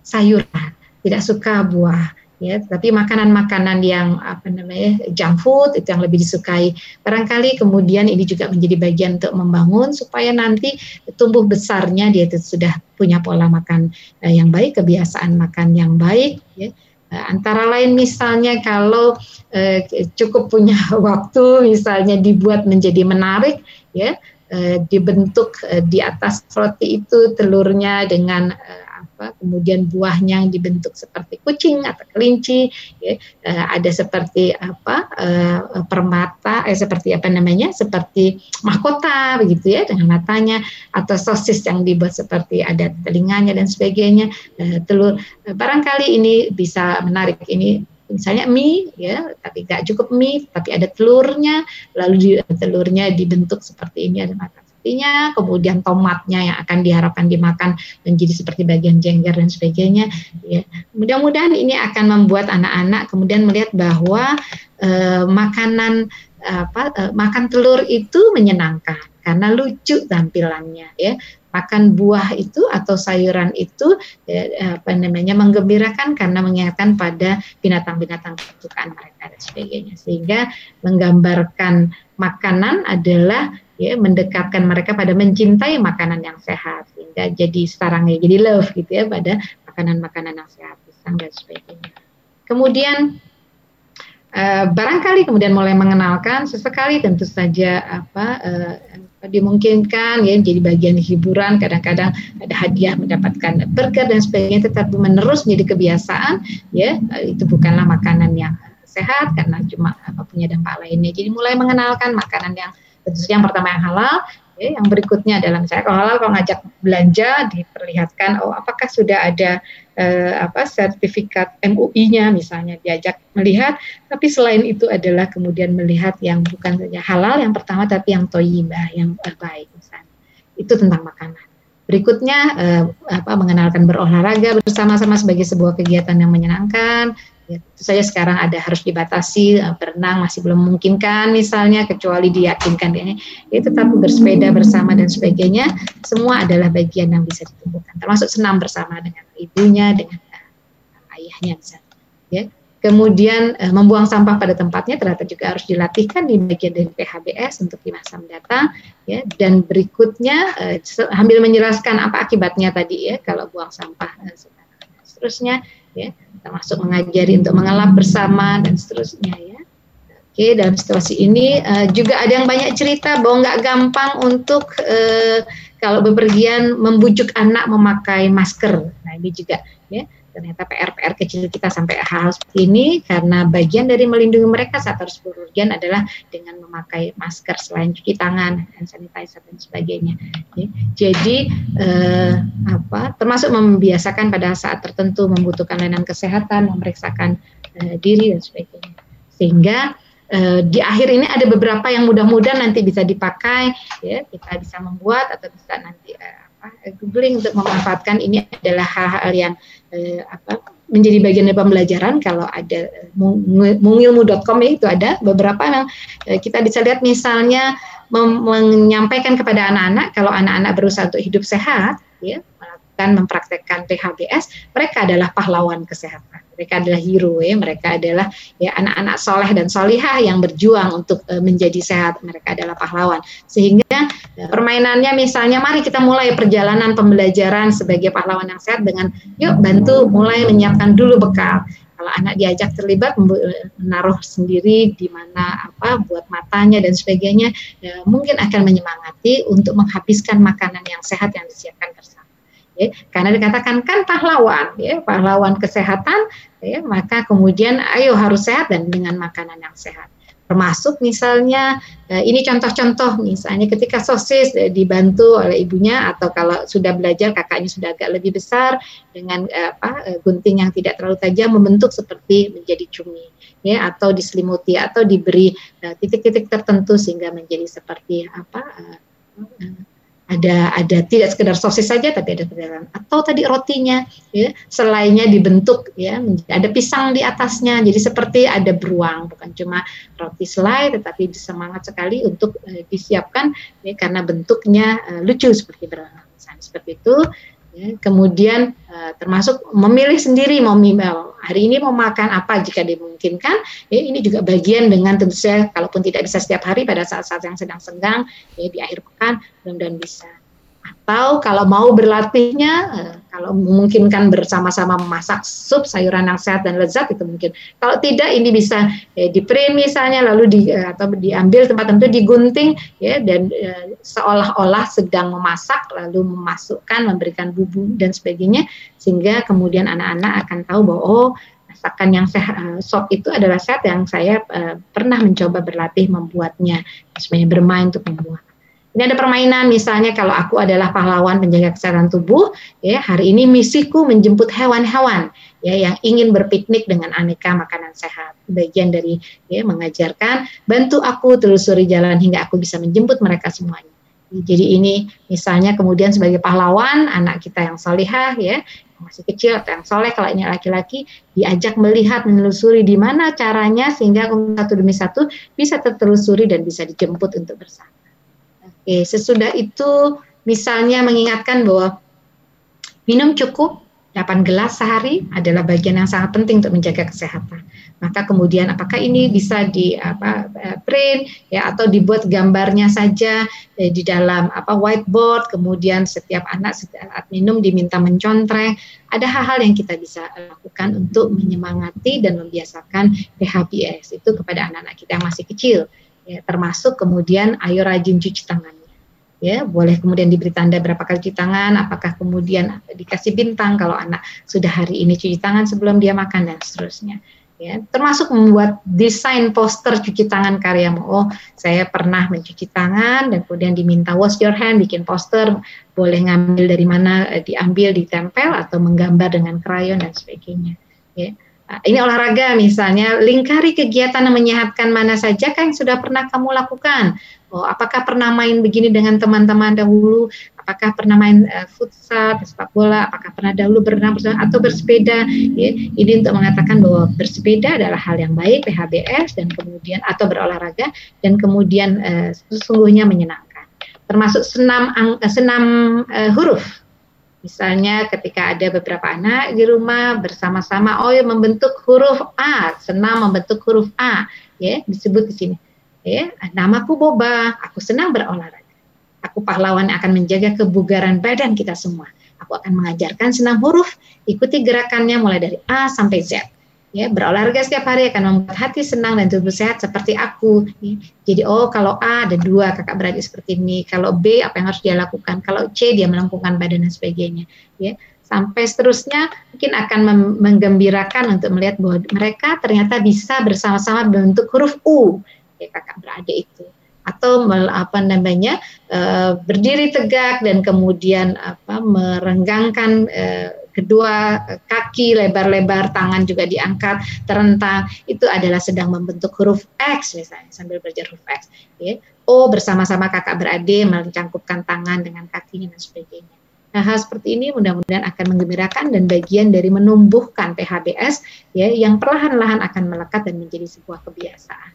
sayuran, tidak suka buah, ya tapi makanan-makanan yang apa namanya junk food itu yang lebih disukai barangkali kemudian ini juga menjadi bagian untuk membangun supaya nanti tumbuh besarnya dia itu sudah punya pola makan uh, yang baik kebiasaan makan yang baik ya Eh, antara lain misalnya kalau eh, cukup punya waktu misalnya dibuat menjadi menarik ya eh, dibentuk eh, di atas roti itu telurnya dengan eh, apa kemudian buahnya dibentuk seperti kucing atau kelinci ya, uh, ada seperti apa uh, permata eh seperti apa namanya seperti mahkota begitu ya dengan matanya atau sosis yang dibuat seperti ada telinganya dan sebagainya. Uh, telur barangkali ini bisa menarik ini misalnya mie ya tapi tidak cukup mie tapi ada telurnya lalu di, telurnya dibentuk seperti ini ada mata rotinya, kemudian tomatnya yang akan diharapkan dimakan menjadi seperti bagian jengger dan sebagainya. Ya. Mudah-mudahan ini akan membuat anak-anak kemudian melihat bahwa eh, makanan apa eh, makan telur itu menyenangkan karena lucu tampilannya ya makan buah itu atau sayuran itu ya, apa namanya menggembirakan karena mengingatkan pada binatang-binatang kesukaan mereka dan sebagainya sehingga menggambarkan makanan adalah ya mendekatkan mereka pada mencintai makanan yang sehat sehingga jadi sarangnya jadi love gitu ya pada makanan-makanan yang sehat pisang dan sebagainya. Kemudian uh, barangkali kemudian mulai mengenalkan sesekali tentu saja apa uh, dimungkinkan ya jadi bagian hiburan kadang-kadang ada hadiah mendapatkan burger dan sebagainya tetapi menerus menjadi kebiasaan ya itu bukanlah makanan yang sehat karena cuma apa punya dampak lainnya jadi mulai mengenalkan makanan yang tentu saja yang pertama yang halal ya, yang berikutnya adalah misalnya kalau halal kalau ngajak belanja diperlihatkan oh apakah sudah ada eh, apa sertifikat MUI-nya misalnya diajak melihat tapi selain itu adalah kemudian melihat yang bukan saja halal yang pertama tapi yang toyibah yang baik misalnya. Itu tentang makanan. Berikutnya eh, apa mengenalkan berolahraga bersama-sama sebagai sebuah kegiatan yang menyenangkan Ya, tentu saja sekarang ada harus dibatasi uh, berenang masih belum memungkinkan misalnya kecuali diyakinkan ini ya tetap bersepeda bersama dan sebagainya semua adalah bagian yang bisa ditumbuhkan termasuk senam bersama dengan ibunya dengan uh, ayahnya misalnya ya. Kemudian uh, membuang sampah pada tempatnya ternyata juga harus dilatihkan di bagian dari PHBS untuk di masa mendatang ya. Dan berikutnya sambil menjelaskan apa akibatnya tadi ya kalau buang sampah uh, seterusnya ya termasuk mengajari untuk mengelap bersama dan seterusnya ya. Oke, dalam situasi ini uh, juga ada yang banyak cerita bahwa nggak gampang untuk uh, kalau bepergian membujuk anak memakai masker. Nah ini juga ya ternyata PR-PR kecil kita sampai hal seperti ini karena bagian dari melindungi mereka saat harus bepergian adalah dengan memakai masker selain cuci tangan, hand sanitizer dan sebagainya. Ya. Jadi eh, apa termasuk membiasakan pada saat tertentu membutuhkan layanan kesehatan, memeriksakan eh, diri dan sebagainya. Sehingga eh, di akhir ini ada beberapa yang mudah-mudahan nanti bisa dipakai ya kita bisa membuat atau bisa nanti eh, googling untuk memanfaatkan ini adalah hal-hal yang eh, apa menjadi bagian dari pembelajaran. Kalau ada mungilmu.com ya itu ada beberapa yang eh, kita bisa lihat. Misalnya menyampaikan kepada anak-anak kalau anak-anak berusaha untuk hidup sehat ya melakukan mempraktekkan PHBS mereka adalah pahlawan kesehatan mereka adalah hero ya mereka adalah ya anak-anak soleh dan solihah yang berjuang untuk uh, menjadi sehat. Mereka adalah pahlawan. Sehingga uh, permainannya misalnya mari kita mulai perjalanan pembelajaran sebagai pahlawan yang sehat dengan yuk bantu mulai menyiapkan dulu bekal. Kalau anak diajak terlibat menaruh sendiri di mana apa buat matanya dan sebagainya ya, mungkin akan menyemangati untuk menghabiskan makanan yang sehat yang disiapkan bersama ya, karena dikatakan kan pahlawan ya pahlawan kesehatan ya maka kemudian ayo harus sehat dan dengan makanan yang sehat. Termasuk misalnya eh, ini contoh-contoh misalnya ketika sosis eh, dibantu oleh ibunya atau kalau sudah belajar kakaknya sudah agak lebih besar dengan eh, apa gunting yang tidak terlalu tajam membentuk seperti menjadi cumi ya atau diselimuti atau diberi titik-titik tertentu sehingga menjadi seperti apa ada ada tidak sekedar sosis saja tapi ada perjalanan atau tadi rotinya ya selainnya dibentuk ya ada pisang di atasnya. Jadi seperti ada beruang bukan cuma roti selai tetapi semangat sekali untuk uh, disiapkan ya karena bentuknya uh, lucu seperti beruang seperti itu ya, kemudian uh, termasuk memilih sendiri mau hari ini mau makan apa jika dimungkinkan? Ya ini juga bagian dengan tentu saja kalaupun tidak bisa setiap hari pada saat-saat yang sedang senggang ya di akhir pekan mudah-mudahan bisa atau kalau mau berlatihnya uh, kalau memungkinkan bersama-sama memasak sup sayuran yang sehat dan lezat itu mungkin. Kalau tidak ini bisa eh, di print misalnya lalu di eh, atau diambil tempat tertentu digunting ya dan eh, seolah-olah sedang memasak lalu memasukkan memberikan bumbu dan sebagainya sehingga kemudian anak-anak akan tahu bahwa oh masakan yang sehat sop itu adalah sehat yang saya uh, pernah mencoba berlatih membuatnya sebenarnya bermain untuk membuat ini ada permainan misalnya kalau aku adalah pahlawan penjaga kesehatan tubuh, ya hari ini misiku menjemput hewan-hewan ya yang ingin berpiknik dengan aneka makanan sehat. Bagian dari ya mengajarkan bantu aku telusuri jalan hingga aku bisa menjemput mereka semuanya. Jadi ini misalnya kemudian sebagai pahlawan anak kita yang solihah ya masih kecil atau yang soleh kalau ini laki-laki diajak melihat menelusuri di mana caranya sehingga satu demi satu bisa tertelusuri dan bisa dijemput untuk bersama. Oke, sesudah itu misalnya mengingatkan bahwa minum cukup 8 gelas sehari adalah bagian yang sangat penting untuk menjaga kesehatan. Maka kemudian apakah ini bisa di apa eh, print ya atau dibuat gambarnya saja eh, di dalam apa whiteboard, kemudian setiap anak saat minum diminta mencontreng. Ada hal-hal yang kita bisa lakukan untuk menyemangati dan membiasakan PHBS itu kepada anak-anak kita yang masih kecil ya, termasuk kemudian ayo rajin cuci tangannya. Ya, boleh kemudian diberi tanda berapa kali cuci tangan, apakah kemudian dikasih bintang kalau anak sudah hari ini cuci tangan sebelum dia makan dan seterusnya. Ya, termasuk membuat desain poster cuci tangan karyamu. Oh, saya pernah mencuci tangan dan kemudian diminta wash your hand, bikin poster, boleh ngambil dari mana, eh, diambil, ditempel atau menggambar dengan krayon dan sebagainya. Ya ini olahraga misalnya, lingkari kegiatan yang menyehatkan mana saja kan yang sudah pernah kamu lakukan. Oh, apakah pernah main begini dengan teman-teman dahulu? Apakah pernah main uh, futsal, sepak bola? Apakah pernah dahulu berenang bersama atau bersepeda? Ya, ini untuk mengatakan bahwa bersepeda adalah hal yang baik, PHBS dan kemudian atau berolahraga dan kemudian uh, sesungguhnya menyenangkan. Termasuk senam senam uh, huruf Misalnya ketika ada beberapa anak di rumah bersama-sama, oh ya membentuk huruf A, senang membentuk huruf A, ya disebut di sini. Ya, namaku Boba, aku senang berolahraga. Aku pahlawan yang akan menjaga kebugaran badan kita semua. Aku akan mengajarkan senam huruf, ikuti gerakannya mulai dari A sampai Z ya berolahraga setiap hari akan membuat hati senang dan tubuh sehat seperti aku ya. jadi oh kalau A ada dua kakak beradik seperti ini. Kalau B apa yang harus dia lakukan? Kalau C dia melengkungkan badan dan sebagainya ya. Sampai seterusnya mungkin akan menggembirakan untuk melihat bahwa mereka ternyata bisa bersama-sama bentuk huruf U ya kakak beradik itu. Atau apa namanya uh, berdiri tegak dan kemudian apa merenggangkan uh, kedua kaki lebar-lebar, tangan juga diangkat, terentang, itu adalah sedang membentuk huruf X misalnya sambil belajar huruf X. Ya. O bersama-sama kakak beradik mencangkupkan tangan dengan kakinya dan sebagainya. hal-hal seperti ini mudah-mudahan akan menggembirakan dan bagian dari menumbuhkan PHBS ya yang perlahan-lahan akan melekat dan menjadi sebuah kebiasaan.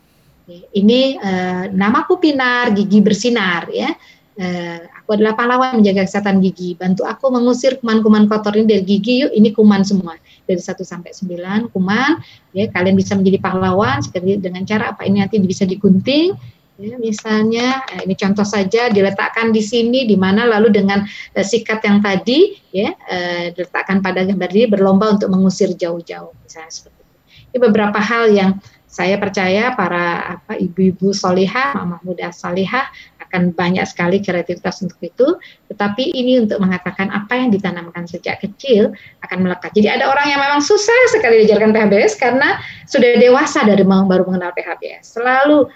Ini uh, namaku Pinar, gigi bersinar ya. Uh, aku adalah pahlawan menjaga kesehatan gigi. Bantu aku mengusir kuman-kuman kotor ini dari gigi. Yuk, ini kuman semua dari 1 sampai 9 kuman. Ya, kalian bisa menjadi pahlawan seperti dengan cara apa ini nanti bisa digunting Ya, misalnya eh, ini contoh saja diletakkan di sini di mana lalu dengan uh, sikat yang tadi ya uh, diletakkan pada gambar ini berlomba untuk mengusir jauh-jauh misalnya seperti itu. Ini beberapa hal yang saya percaya para apa ibu-ibu solihah, mama muda solihah akan banyak sekali kreativitas untuk itu. Tetapi ini untuk mengatakan apa yang ditanamkan sejak kecil akan melekat. Jadi ada orang yang memang susah sekali diajarkan PHBS karena sudah dewasa dari baru mengenal PHBS. Selalu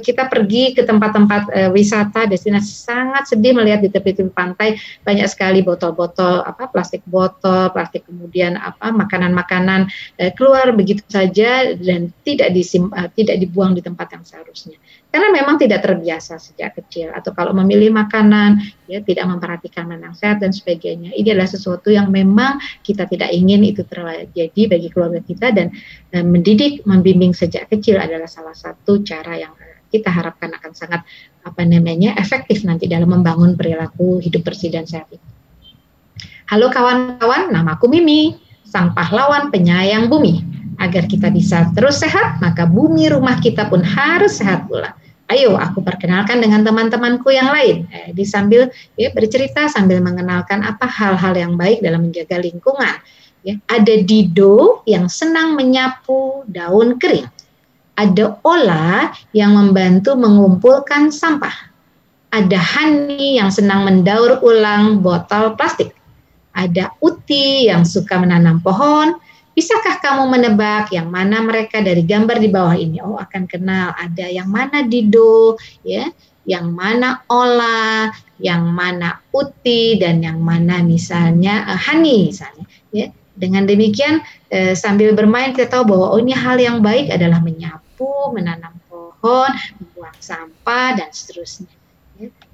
kita pergi ke tempat-tempat uh, wisata destinasi sangat sedih melihat di tepi-tepi pantai banyak sekali botol-botol apa plastik botol plastik kemudian apa makanan-makanan keluar begitu saja dan tidak disim tidak dibuang di tempat yang seharusnya karena memang tidak terbiasa sejak kecil atau kalau memilih makanan ya tidak memperhatikan mana sehat dan sebagainya ini adalah sesuatu yang memang kita tidak ingin itu terjadi bagi keluarga kita dan uh, mendidik membimbing sejak kecil adalah salah satu cara yang kita harapkan akan sangat apa namanya efektif nanti dalam membangun perilaku hidup bersih dan sehat. Halo kawan-kawan, namaku Mimi, sang pahlawan penyayang bumi. Agar kita bisa terus sehat, maka bumi rumah kita pun harus sehat pula. Ayo, aku perkenalkan dengan teman-temanku yang lain. Eh, di sambil ya, bercerita sambil mengenalkan apa hal-hal yang baik dalam menjaga lingkungan. Ya, ada Dido yang senang menyapu daun kering ada Ola yang membantu mengumpulkan sampah. Ada Hani yang senang mendaur ulang botol plastik. Ada Uti yang suka menanam pohon. Bisakah kamu menebak yang mana mereka dari gambar di bawah ini? Oh, akan kenal. Ada yang mana Dido, ya, yang mana Ola, yang mana Uti, dan yang mana misalnya uh, Hani misalnya. Ya, dengan demikian eh, sambil bermain kita tahu bahwa oh ini hal yang baik adalah menyapu menyapu, menanam pohon, membuang sampah dan seterusnya.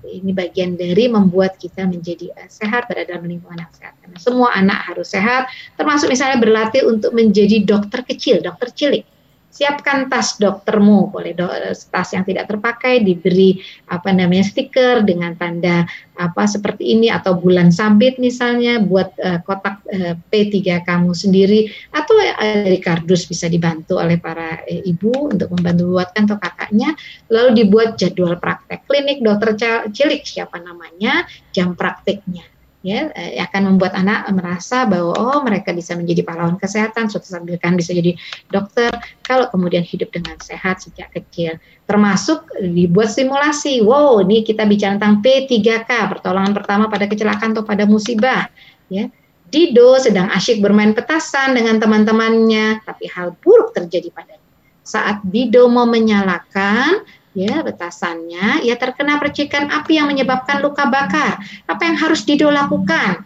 Ini bagian dari membuat kita menjadi uh, sehat berada dalam lingkungan yang sehat. Karena semua anak harus sehat, termasuk misalnya berlatih untuk menjadi dokter kecil, dokter cilik siapkan tas doktermu. Boleh do, tas yang tidak terpakai diberi apa namanya stiker dengan tanda apa seperti ini atau bulan sabit misalnya buat uh, kotak uh, P3 kamu sendiri atau uh, dari kardus bisa dibantu oleh para uh, ibu untuk membantu buatkan atau kakaknya. Lalu dibuat jadwal praktek klinik dokter cilik siapa namanya jam prakteknya ya eh, akan membuat anak merasa bahwa oh mereka bisa menjadi pahlawan kesehatan suatu saat kan bisa jadi dokter kalau kemudian hidup dengan sehat sejak kecil. Termasuk dibuat simulasi wow ini kita bicara tentang P3K pertolongan pertama pada kecelakaan atau pada musibah ya. Dido sedang asyik bermain petasan dengan teman-temannya tapi hal buruk terjadi padanya. Saat Dido mau menyalakan ya betasannya ya terkena percikan api yang menyebabkan luka bakar. Apa yang harus Dido lakukan?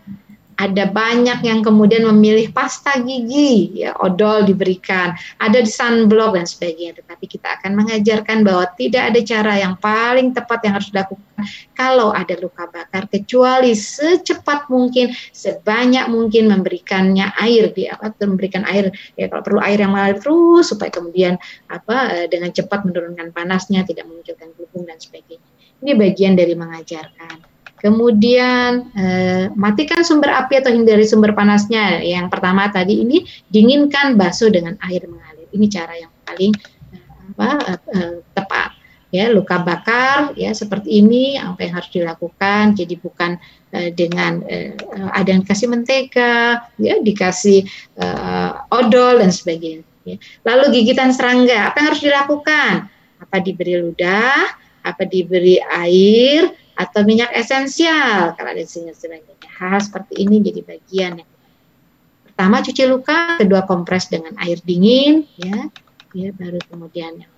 Ada banyak yang kemudian memilih pasta gigi, ya odol diberikan, ada di sunblock dan sebagainya. Tetapi kita akan mengajarkan bahwa tidak ada cara yang paling tepat yang harus dilakukan kalau ada luka bakar kecuali secepat mungkin, sebanyak mungkin memberikannya air di apa memberikan air ya kalau perlu air yang mengalir terus supaya kemudian apa eh, dengan cepat menurunkan panasnya, tidak memunculkan gelembung dan sebagainya. Ini bagian dari mengajarkan. Kemudian eh, matikan sumber api atau hindari sumber panasnya. Yang pertama tadi ini dinginkan bakso dengan air mengalir. Ini cara yang paling eh, apa eh, tepat. Ya, luka bakar ya seperti ini apa yang harus dilakukan. Jadi bukan eh, dengan eh, ada yang kasih mentega, ya dikasih eh, odol dan sebagainya. Ya. Lalu gigitan serangga, apa yang harus dilakukan? Apa diberi ludah, apa diberi air, atau minyak esensial kalau ada sebagainya. Hal seperti ini jadi bagian yang pertama cuci luka, kedua kompres dengan air dingin, ya, ya baru kemudian yang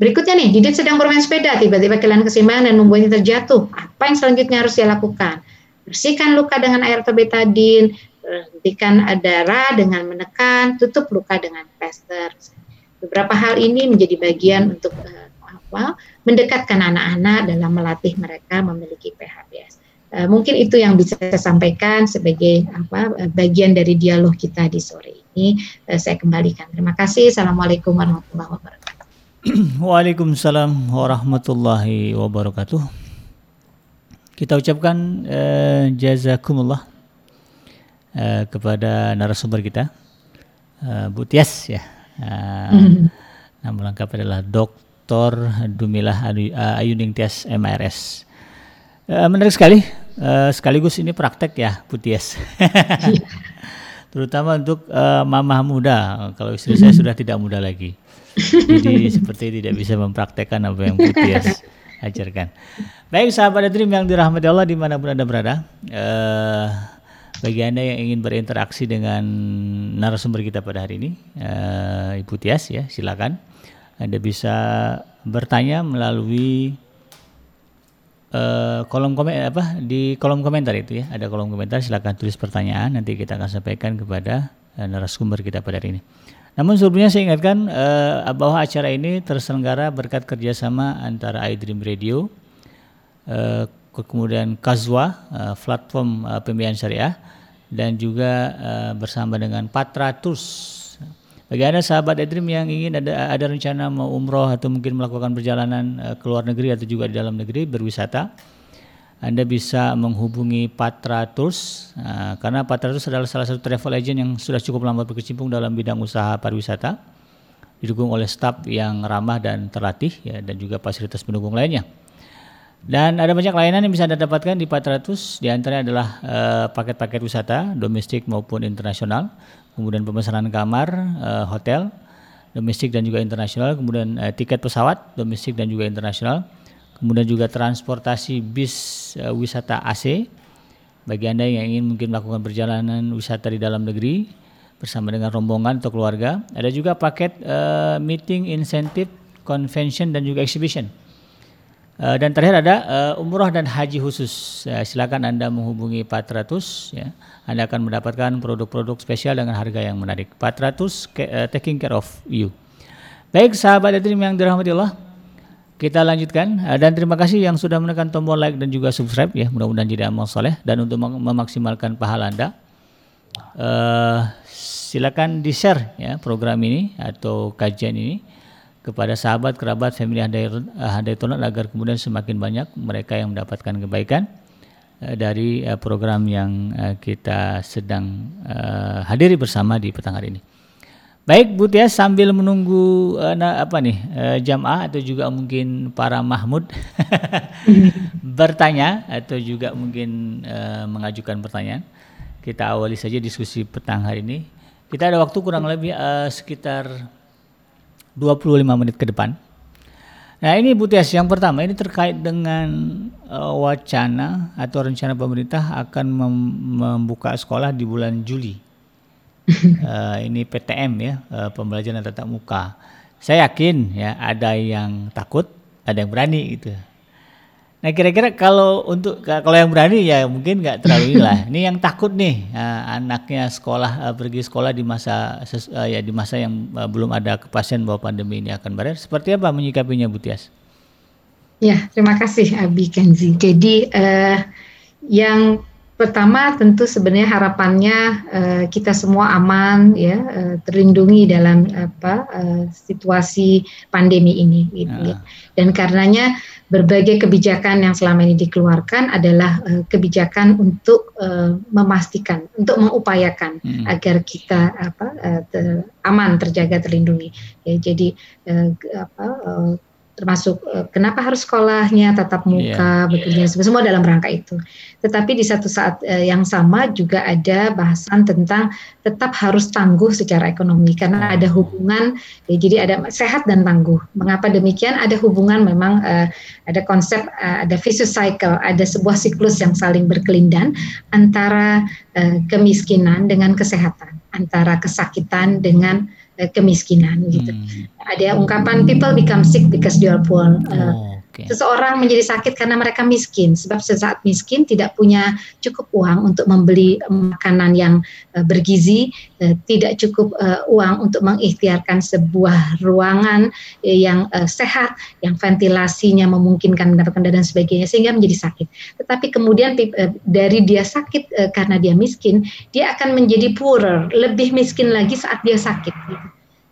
Berikutnya nih, Didit sedang bermain sepeda, tiba-tiba kehilangan keseimbangan dan membuatnya terjatuh. Apa yang selanjutnya harus dia lakukan? Bersihkan luka dengan air atau betadin, hentikan darah dengan menekan, tutup luka dengan plester. Beberapa hal ini menjadi bagian untuk uh, apa mendekatkan anak-anak dalam melatih mereka memiliki PHBS. Uh, mungkin itu yang bisa saya sampaikan sebagai apa uh, bagian dari dialog kita di sore ini. Uh, saya kembalikan. Terima kasih. Assalamualaikum warahmatullahi wabarakatuh. Waalaikumsalam warahmatullahi wabarakatuh. Kita ucapkan uh, jazakumullah uh, kepada narasumber kita, uh, Bu Tias ya. Uh, Nama lengkap adalah Dr. Dumilah Ayuning Tias MRS. Uh, menarik sekali Uh, sekaligus ini praktek ya, Putias. Terutama untuk mamah muda. Kalau istri saya sudah tidak muda lagi. Jadi seperti tidak bisa mempraktekkan apa yang Putias ajarkan. Baik sahabat Dream yang dirahmati Allah di mana pun anda berada. Uh, bagi anda yang ingin berinteraksi dengan narasumber kita pada hari ini, uh, Ibu Tias ya, silakan. Anda bisa bertanya melalui uh, kolom komen apa di kolom komentar itu ya ada kolom komentar silakan tulis pertanyaan nanti kita akan sampaikan kepada uh, narasumber kita pada hari ini. Namun sebelumnya saya ingatkan uh, bahwa acara ini terselenggara berkat kerjasama antara iDream Radio, uh, kemudian Kazwa, uh, platform uh, pembiayaan syariah, dan juga uh, bersama dengan Patratus bagi Anda sahabat Edrim yang ingin ada ada rencana mau umroh atau mungkin melakukan perjalanan uh, ke luar negeri atau juga di dalam negeri berwisata, Anda bisa menghubungi Patra Tours uh, karena Patra Tours adalah salah satu travel agent yang sudah cukup lama berkecimpung dalam bidang usaha pariwisata, didukung oleh staf yang ramah dan terlatih ya dan juga fasilitas pendukung lainnya. Dan ada banyak layanan yang bisa Anda dapatkan di Patratus, di antaranya adalah uh, paket-paket wisata domestik maupun internasional, kemudian pemesanan kamar, uh, hotel, domestik dan juga internasional, kemudian uh, tiket pesawat domestik dan juga internasional, kemudian juga transportasi bis uh, wisata AC bagi Anda yang ingin mungkin melakukan perjalanan wisata di dalam negeri bersama dengan rombongan atau keluarga. Ada juga paket uh, meeting insentif, convention dan juga exhibition. Uh, dan terakhir ada uh, umroh dan haji khusus. Uh, silakan Anda menghubungi 400 ya. Anda akan mendapatkan produk-produk spesial dengan harga yang menarik. 400 uh, taking care of you. Baik sahabat Dream yang dirahmati Allah. Kita lanjutkan dan terima kasih yang sudah menekan tombol like dan juga subscribe ya. Mudah-mudahan jadi amal soleh dan untuk mem memaksimalkan pahala Anda. Uh, silakan di-share ya program ini atau kajian ini kepada sahabat, kerabat, family Handai Tonat agar kemudian semakin banyak mereka yang mendapatkan kebaikan uh, dari uh, program yang kita sedang hadiri bersama di petang hari ini. Baik Bu Tia sambil menunggu apa nih jamaah atau juga mungkin para Mahmud bertanya atau juga mungkin mengajukan pertanyaan. Kita awali saja diskusi petang hari ini. Kita ada waktu kurang lebih sekitar 25 menit ke depan. Nah ini Bu Tias, yang pertama ini terkait dengan uh, wacana atau rencana pemerintah akan mem membuka sekolah di bulan Juli. uh, ini PTM ya, uh, pembelajaran tatap muka. Saya yakin ya ada yang takut, ada yang berani gitu. Nah kira-kira kalau untuk kalau yang berani ya mungkin nggak terlalu inilah. Ini yang takut nih uh, anaknya sekolah uh, pergi sekolah di masa uh, ya di masa yang uh, belum ada kepastian bahwa pandemi ini akan berakhir. Seperti apa menyikapinya Bu Tias? Ya terima kasih Abi Kenzi. Jadi uh, yang pertama tentu sebenarnya harapannya uh, kita semua aman ya uh, terlindungi dalam apa uh, situasi pandemi ini gitu. Uh. Dan karenanya berbagai kebijakan yang selama ini dikeluarkan adalah uh, kebijakan untuk uh, memastikan, untuk mengupayakan hmm. agar kita apa uh, ter, aman, terjaga, terlindungi. Ya, jadi uh, apa uh, termasuk uh, kenapa harus sekolahnya tatap muka yeah. bekerja semua dalam rangka itu. Tetapi di satu saat uh, yang sama juga ada bahasan tentang tetap harus tangguh secara ekonomi karena ada hubungan ya, jadi ada sehat dan tangguh. Mengapa demikian? Ada hubungan memang uh, ada konsep uh, ada vicious cycle, ada sebuah siklus yang saling berkelindan antara uh, kemiskinan dengan kesehatan, antara kesakitan dengan kemiskinan gitu. Hmm. Ada ungkapan people become sick because they are poor. Uh, oh, Okay. Seseorang menjadi sakit karena mereka miskin, sebab sesaat miskin tidak punya cukup uang untuk membeli makanan yang uh, bergizi, uh, tidak cukup uh, uang untuk mengikhtiarkan sebuah ruangan yang uh, sehat, yang ventilasinya memungkinkan mendapatkan dan sebagainya, sehingga menjadi sakit. Tetapi kemudian uh, dari dia sakit uh, karena dia miskin, dia akan menjadi poorer, lebih miskin lagi saat dia sakit.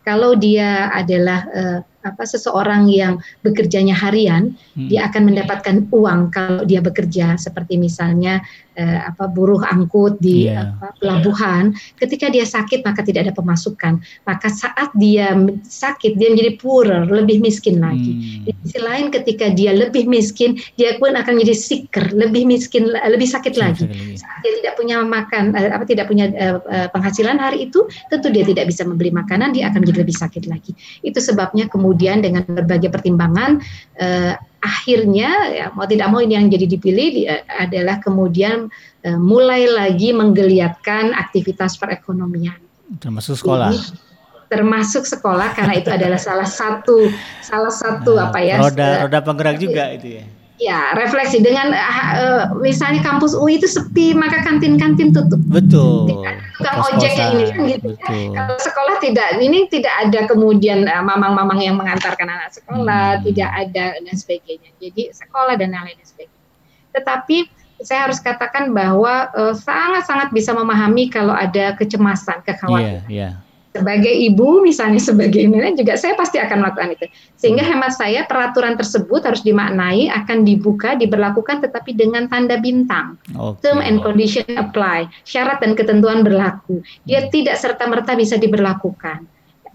Kalau dia adalah uh, apa seseorang yang bekerjanya harian, hmm. dia akan mendapatkan uang kalau dia bekerja seperti misalnya eh, apa buruh angkut di yeah. apa, pelabuhan. Ketika dia sakit maka tidak ada pemasukan. Maka saat dia sakit dia menjadi poorer, lebih miskin lagi. Hmm. Di sisi lain ketika dia lebih miskin, dia pun akan menjadi sicker, lebih miskin, lebih sakit lagi. Saat dia tidak punya makan, eh, apa tidak punya uh, penghasilan hari itu, tentu dia tidak bisa membeli makanan, dia akan menjadi lebih sakit lagi. Itu sebabnya kemudian dengan berbagai pertimbangan uh, akhirnya ya mau tidak mau ini yang jadi dipilih adalah kemudian uh, mulai lagi menggeliatkan aktivitas perekonomian. Termasuk sekolah. Ini, termasuk sekolah karena itu adalah salah satu salah satu nah, apa ya roda roda penggerak juga itu ya Ya, refleksi dengan uh, misalnya kampus UI itu sepi, maka kantin-kantin tutup. Betul. Tukang ojek ini kan gitu. Betul. Kalau sekolah tidak, ini tidak ada kemudian mamang-mamang uh, yang mengantarkan anak sekolah, hmm. tidak ada dan sebagainya. Jadi sekolah dan lain-lain sebagainya. Tetapi saya harus katakan bahwa sangat-sangat uh, bisa memahami kalau ada kecemasan, kekhawatiran. Yeah, yeah sebagai ibu misalnya sebagai nenek juga saya pasti akan melakukan itu sehingga hmm. hemat saya peraturan tersebut harus dimaknai akan dibuka diberlakukan tetapi dengan tanda bintang okay. term and condition apply syarat dan ketentuan berlaku dia hmm. tidak serta merta bisa diberlakukan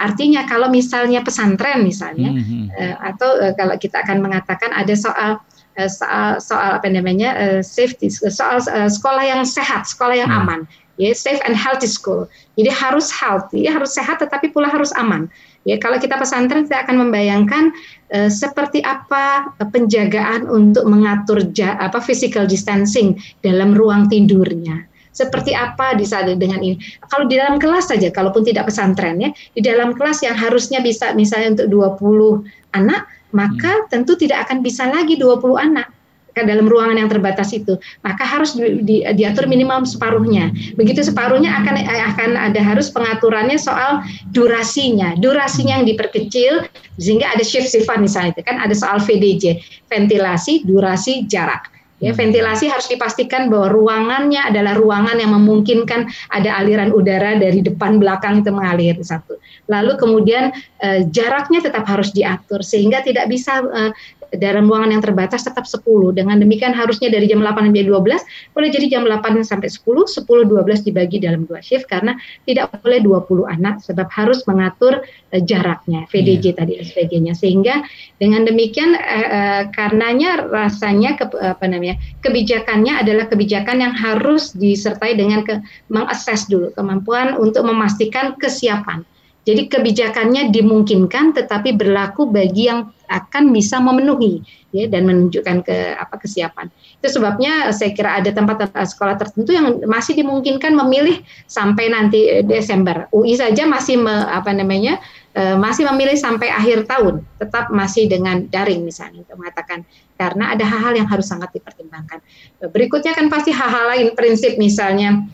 artinya kalau misalnya pesantren misalnya hmm. uh, atau uh, kalau kita akan mengatakan ada soal uh, soal soal apa namanya uh, safety soal uh, sekolah yang sehat sekolah yang hmm. aman ya safe and healthy school. Jadi harus healthy, harus sehat tetapi pula harus aman. Ya, kalau kita pesantren saya akan membayangkan uh, seperti apa penjagaan untuk mengatur ja, apa physical distancing dalam ruang tidurnya. Seperti apa di saat dengan ini? Kalau di dalam kelas saja, kalaupun tidak pesantren ya, di dalam kelas yang harusnya bisa misalnya untuk 20 anak, maka hmm. tentu tidak akan bisa lagi 20 anak dalam ruangan yang terbatas itu maka harus di, di, diatur minimal separuhnya. Begitu separuhnya akan akan ada harus pengaturannya soal durasinya. Durasinya yang diperkecil sehingga ada shift sifat misalnya itu kan ada soal VDJ ventilasi durasi jarak Ya, hmm. ventilasi harus dipastikan bahwa ruangannya adalah ruangan yang memungkinkan ada aliran udara dari depan belakang itu mengalir satu. Lalu kemudian eh, jaraknya tetap harus diatur sehingga tidak bisa eh, dalam ruangan yang terbatas tetap 10. Dengan demikian harusnya dari jam 8 sampai 12 boleh jadi jam 8 sampai 10, 10 12 dibagi dalam dua shift karena tidak boleh 20 anak sebab harus mengatur uh, jaraknya VDJ yeah. tadi sebagainya. Sehingga dengan demikian uh, uh, karenanya rasanya ke, apa namanya kebijakannya adalah kebijakan yang harus disertai dengan ke, mengakses dulu kemampuan untuk memastikan kesiapan jadi kebijakannya dimungkinkan tetapi berlaku bagi yang akan bisa memenuhi ya dan menunjukkan ke apa kesiapan. Itu sebabnya saya kira ada tempat-tempat sekolah tertentu yang masih dimungkinkan memilih sampai nanti eh, Desember. UI saja masih me, apa namanya e, masih memilih sampai akhir tahun, tetap masih dengan daring misalnya untuk mengatakan karena ada hal-hal yang harus sangat dipertimbangkan. Berikutnya kan pasti hal-hal lain prinsip misalnya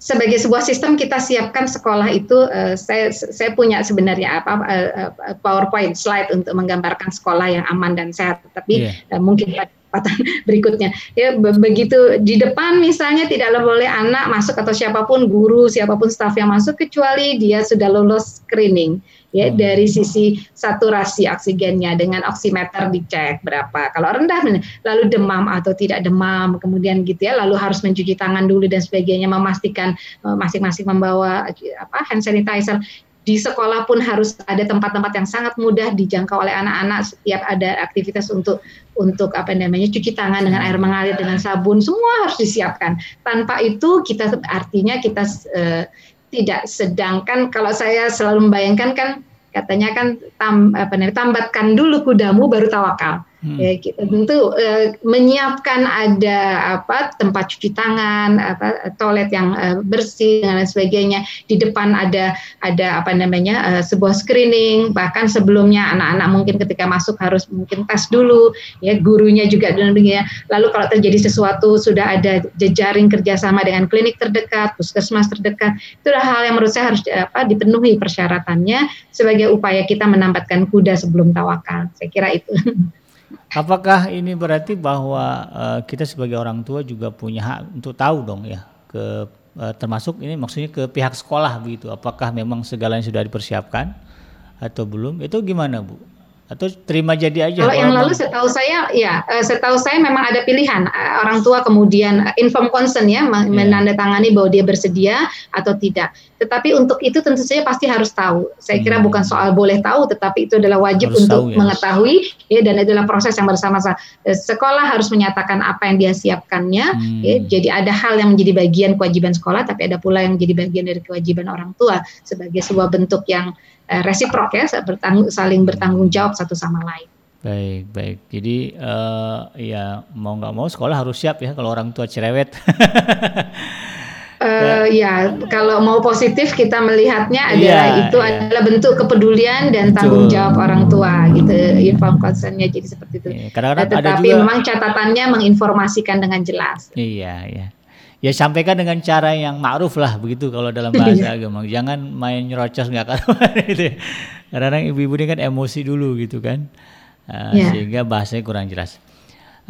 sebagai sebuah sistem kita siapkan sekolah itu uh, saya saya punya sebenarnya apa uh, PowerPoint slide untuk menggambarkan sekolah yang aman dan sehat tapi yeah. uh, mungkin pada berikutnya. Ya begitu di depan misalnya tidak boleh anak masuk atau siapa pun guru siapa pun staf yang masuk kecuali dia sudah lulus screening ya hmm. dari sisi saturasi oksigennya dengan oximeter dicek berapa. Kalau rendah lalu demam atau tidak demam kemudian gitu ya lalu harus mencuci tangan dulu dan sebagainya memastikan eh, masing-masing membawa apa hand sanitizer di sekolah pun harus ada tempat-tempat yang sangat mudah dijangkau oleh anak-anak setiap ada aktivitas untuk untuk apa namanya cuci tangan dengan air mengalir dengan sabun semua harus disiapkan tanpa itu kita artinya kita uh, tidak sedangkan kalau saya selalu membayangkan kan katanya kan tam, apa namanya tambatkan dulu kudamu baru tawakal. Hmm. Ya, tentu uh, menyiapkan ada apa tempat cuci tangan, apa toilet yang uh, bersih dan lain sebagainya. Di depan ada ada apa namanya uh, sebuah screening. Bahkan sebelumnya anak-anak mungkin ketika masuk harus mungkin tes dulu, ya gurunya juga dan begini. Lalu kalau terjadi sesuatu sudah ada jejaring kerjasama dengan klinik terdekat, puskesmas terdekat. Itu adalah hal yang menurut saya harus apa dipenuhi persyaratannya sebagai upaya kita menambatkan kuda sebelum tawakal. Saya kira itu. Apakah ini berarti bahwa uh, kita sebagai orang tua juga punya hak untuk tahu dong ya ke uh, termasuk ini maksudnya ke pihak sekolah begitu. Apakah memang segalanya sudah dipersiapkan atau belum? Itu gimana Bu? Atau terima jadi aja. Kalau yang lalu setahu saya ya uh, setahu saya memang ada pilihan uh, orang tua kemudian uh, inform consent ya yeah. menandatangani bahwa dia bersedia atau tidak. Tetapi untuk itu tentu saja pasti harus tahu. Saya kira hmm. bukan soal boleh tahu tetapi itu adalah wajib harus untuk tahu, ya. mengetahui ya dan itu adalah proses yang bersama-sama. Sekolah harus menyatakan apa yang dia siapkannya hmm. ya. Jadi ada hal yang menjadi bagian kewajiban sekolah tapi ada pula yang menjadi bagian dari kewajiban orang tua sebagai sebuah bentuk yang resiprok ya bertanggung, saling bertanggung jawab satu sama lain. Baik, baik. Jadi uh, ya mau nggak mau sekolah harus siap ya kalau orang tua cerewet. Uh, ya, kalau mau positif kita melihatnya adalah ya, itu ya. adalah bentuk kepedulian dan tanggung jawab orang tua gitu, inform concernnya jadi seperti itu. Ya, kadang -kadang Tetapi ada juga, memang catatannya menginformasikan dengan jelas. Iya, iya ya sampaikan dengan cara yang ma'ruf lah begitu kalau dalam bahasa agama. Jangan main nyerocos nggak karuan gitu. Ya. Kadang-kadang ibu-ibu ini kan emosi dulu gitu kan. Uh, yeah. sehingga bahasanya kurang jelas.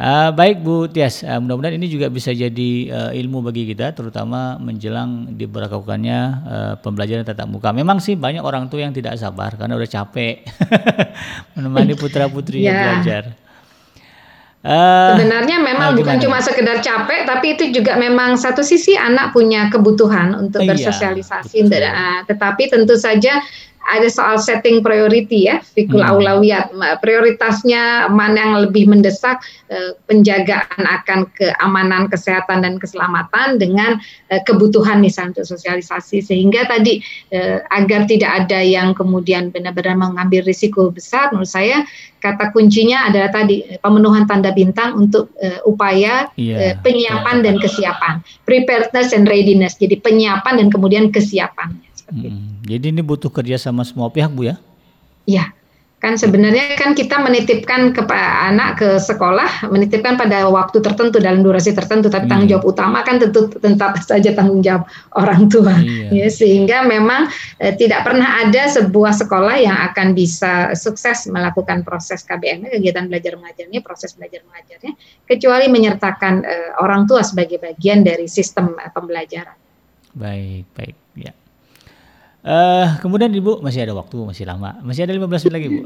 Uh, baik Bu Tias, uh, mudah-mudahan ini juga bisa jadi uh, ilmu bagi kita, terutama menjelang diberlakukannya uh, pembelajaran tatap muka. Memang sih banyak orang tua yang tidak sabar karena udah capek menemani putra putrinya yeah. belajar. Uh, Sebenarnya memang uh, bukan cuma sekedar capek, tapi itu juga memang satu sisi anak punya kebutuhan untuk iya, bersosialisasi. Iya, tetapi tentu saja ada soal setting priority ya, fikul hmm. aulawiyat. Prioritasnya mana yang lebih mendesak eh, penjagaan akan keamanan, kesehatan dan keselamatan dengan eh, kebutuhan misalnya untuk sosialisasi sehingga tadi eh, agar tidak ada yang kemudian benar-benar mengambil risiko besar menurut saya kata kuncinya adalah tadi pemenuhan tanda bintang untuk upaya yeah. penyiapan dan kesiapan. Preparedness and readiness. Jadi penyiapan dan kemudian kesiapan. Hmm. Jadi ini butuh kerja sama semua pihak bu ya? Iya. Kan sebenarnya kan kita menitipkan ke anak ke sekolah, menitipkan pada waktu tertentu dalam durasi tertentu, tapi hmm. tanggung jawab utama kan tentu tetap saja tanggung jawab orang tua. Iya. Ya, sehingga memang eh, tidak pernah ada sebuah sekolah yang akan bisa sukses melakukan proses KBM kegiatan belajar mengajarnya, proses belajar mengajarnya, kecuali menyertakan eh, orang tua sebagai bagian dari sistem eh, pembelajaran. Baik, baik. Uh, kemudian Ibu masih ada waktu, masih lama. Masih ada 15 menit lagi, Bu.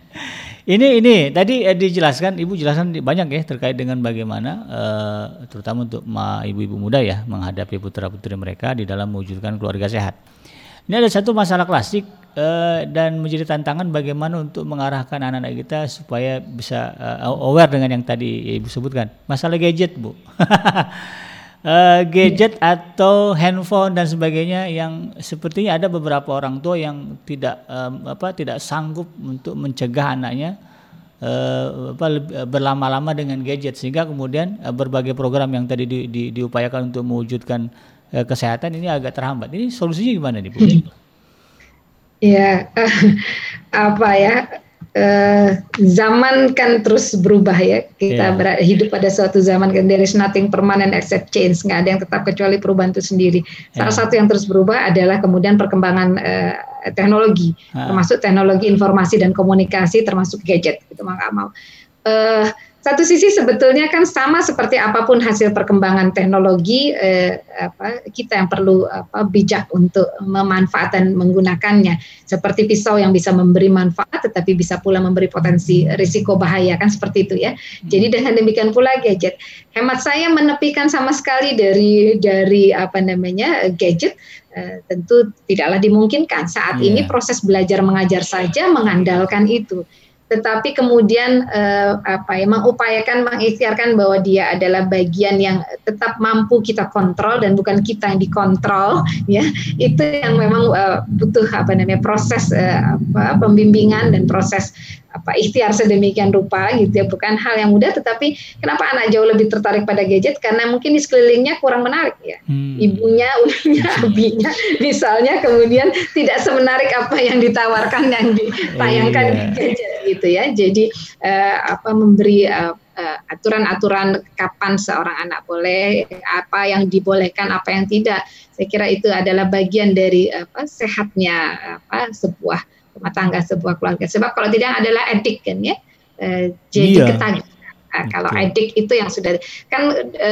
ini ini tadi uh, dijelaskan Ibu jelaskan banyak ya terkait dengan bagaimana uh, terutama untuk ibu-ibu muda ya menghadapi putra-putri mereka di dalam mewujudkan keluarga sehat. Ini ada satu masalah klasik uh, dan menjadi tantangan bagaimana untuk mengarahkan anak-anak kita supaya bisa uh, aware dengan yang tadi Ibu sebutkan. Masalah gadget, Bu. uh, gadget atau handphone dan sebagainya yang sepertinya ada beberapa orang tua yang tidak um, apa tidak sanggup untuk mencegah anaknya uh, berlama-lama dengan gadget sehingga kemudian uh, berbagai program yang tadi di, di, diupayakan untuk mewujudkan uh, kesehatan ini agak terhambat. Ini solusinya gimana nih Bu? Ya, apa ya? Uh, zaman kan terus berubah ya. Kita yeah. hidup pada suatu zaman kan there is nothing permanent except change. Nggak ada yang tetap kecuali perubahan itu sendiri. Salah yeah. satu yang terus berubah adalah kemudian perkembangan uh, teknologi, uh. termasuk teknologi informasi dan komunikasi, termasuk gadget. Itu maka mau. Uh, satu sisi sebetulnya kan sama seperti apa pun hasil perkembangan teknologi eh, apa, kita yang perlu apa, bijak untuk memanfaatkan menggunakannya. Seperti pisau yang bisa memberi manfaat tetapi bisa pula memberi potensi risiko bahaya kan seperti itu ya. Jadi dengan demikian pula gadget. Hemat saya menepikan sama sekali dari dari apa namanya gadget eh, tentu tidaklah dimungkinkan. Saat yeah. ini proses belajar mengajar saja mengandalkan itu tetapi kemudian uh, apa ya mengupayakan mengikhtiarkan bahwa dia adalah bagian yang tetap mampu kita kontrol dan bukan kita yang dikontrol ya. Itu yang memang uh, butuh apa namanya proses uh, apa pembimbingan dan proses apa ikhtiar sedemikian rupa gitu ya. Bukan hal yang mudah tetapi kenapa anak jauh lebih tertarik pada gadget? Karena mungkin di sekelilingnya kurang menarik ya. Hmm. ibunya uminya abinya misalnya kemudian tidak semenarik apa yang ditawarkan yang ditayangkan yeah. di gadget gitu ya jadi uh, apa memberi uh, aturan-aturan kapan seorang anak boleh, apa yang dibolehkan, apa yang tidak. Saya kira itu adalah bagian dari apa sehatnya apa sebuah rumah tangga sebuah keluarga. Sebab kalau tidak adalah edik kan ya, e, jadi iya. Nah, kalau edik itu yang sudah kan e,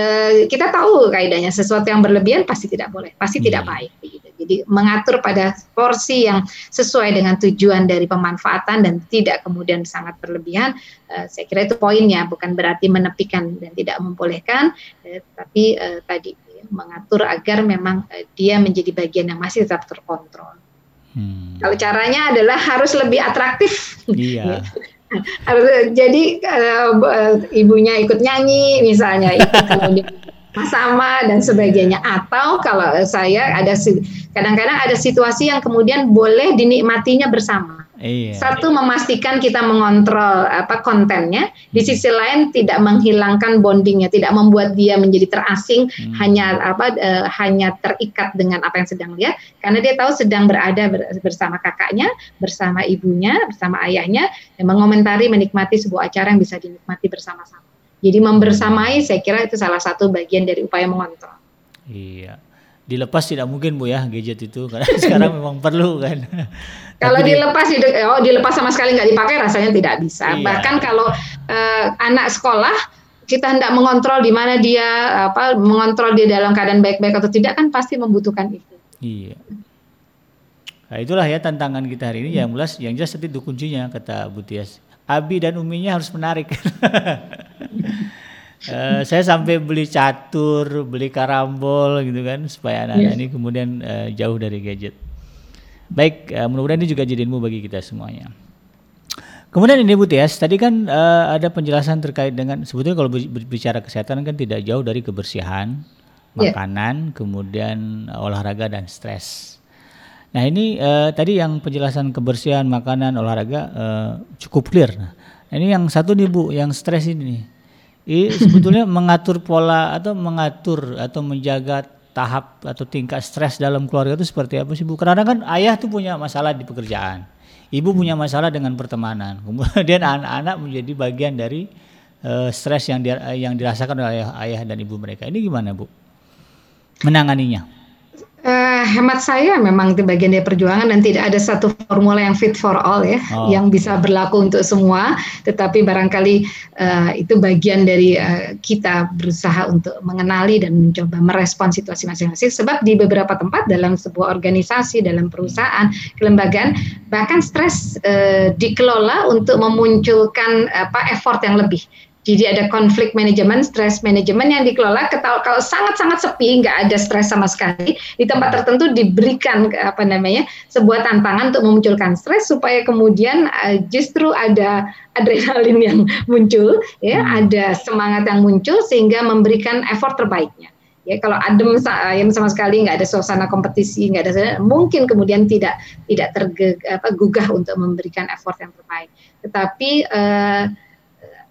kita tahu kaidahnya sesuatu yang berlebihan pasti tidak boleh, pasti hmm. tidak baik. Gitu. Jadi mengatur pada porsi yang sesuai dengan tujuan dari pemanfaatan dan tidak kemudian sangat berlebihan. E, saya kira itu poinnya, bukan berarti menepikan dan tidak membolehkan, e, tapi e, tadi mengatur agar memang e, dia menjadi bagian yang masih tetap terkontrol. Hmm. Kalau caranya adalah harus lebih atraktif. Iya. harus jadi uh, ibunya ikut nyanyi misalnya ikut kemudian sama dan sebagainya atau kalau saya ada kadang-kadang ada situasi yang kemudian boleh dinikmatinya bersama Iya. Satu memastikan kita mengontrol apa kontennya, di sisi lain tidak menghilangkan bondingnya, tidak membuat dia menjadi terasing, hmm. hanya apa e, hanya terikat dengan apa yang sedang lihat, karena dia tahu sedang berada bersama kakaknya, bersama ibunya, bersama ayahnya, dan mengomentari, menikmati sebuah acara yang bisa dinikmati bersama-sama. Jadi membersamai, saya kira itu salah satu bagian dari upaya mengontrol. Iya dilepas tidak mungkin bu ya gadget itu karena sekarang memang perlu kan. Kalau dilepas oh dilepas sama sekali nggak dipakai rasanya tidak bisa. Iya. Bahkan kalau uh, anak sekolah kita hendak mengontrol di mana dia apa mengontrol dia dalam keadaan baik-baik atau tidak kan pasti membutuhkan itu. Iya. Nah, itulah ya tantangan kita hari ini. Yang jelas, yang jelas itu kuncinya kata Bu Tias. Abi dan Uminya harus menarik. Uh, saya sampai beli catur, beli karambol gitu kan supaya anak-anak yes. ini kemudian uh, jauh dari gadget. Baik, uh, mudah-mudahan ini juga jadi ilmu bagi kita semuanya. Kemudian ini Bu Tias, tadi kan uh, ada penjelasan terkait dengan sebetulnya kalau berbicara kesehatan kan tidak jauh dari kebersihan, yeah. makanan, kemudian uh, olahraga dan stres. Nah ini uh, tadi yang penjelasan kebersihan, makanan, olahraga uh, cukup clear. Nah, ini yang satu nih Bu, yang stres ini nih ini sebetulnya mengatur pola atau mengatur atau menjaga tahap atau tingkat stres dalam keluarga itu seperti apa sih Bu? Karena kan ayah tuh punya masalah di pekerjaan, ibu punya masalah dengan pertemanan, kemudian anak-anak menjadi bagian dari uh, stres yang di, yang dirasakan oleh ayah, ayah dan ibu mereka. Ini gimana Bu? Menanganinya? Hemat saya memang itu bagian dari perjuangan dan tidak ada satu formula yang fit for all ya, oh. yang bisa berlaku untuk semua. Tetapi barangkali uh, itu bagian dari uh, kita berusaha untuk mengenali dan mencoba merespon situasi masing-masing. Sebab di beberapa tempat dalam sebuah organisasi, dalam perusahaan, kelembagaan, bahkan stres uh, dikelola untuk memunculkan apa effort yang lebih jadi ada konflik manajemen, stress manajemen yang dikelola. Kalau sangat-sangat sepi, nggak ada stres sama sekali, di tempat tertentu diberikan apa namanya sebuah tantangan untuk memunculkan stres supaya kemudian uh, justru ada adrenalin yang muncul, ya, hmm. ada semangat yang muncul sehingga memberikan effort terbaiknya. Ya, kalau adem ayam sama sekali nggak ada suasana kompetisi, nggak ada mungkin kemudian tidak tidak tergugah untuk memberikan effort yang terbaik. Tetapi uh,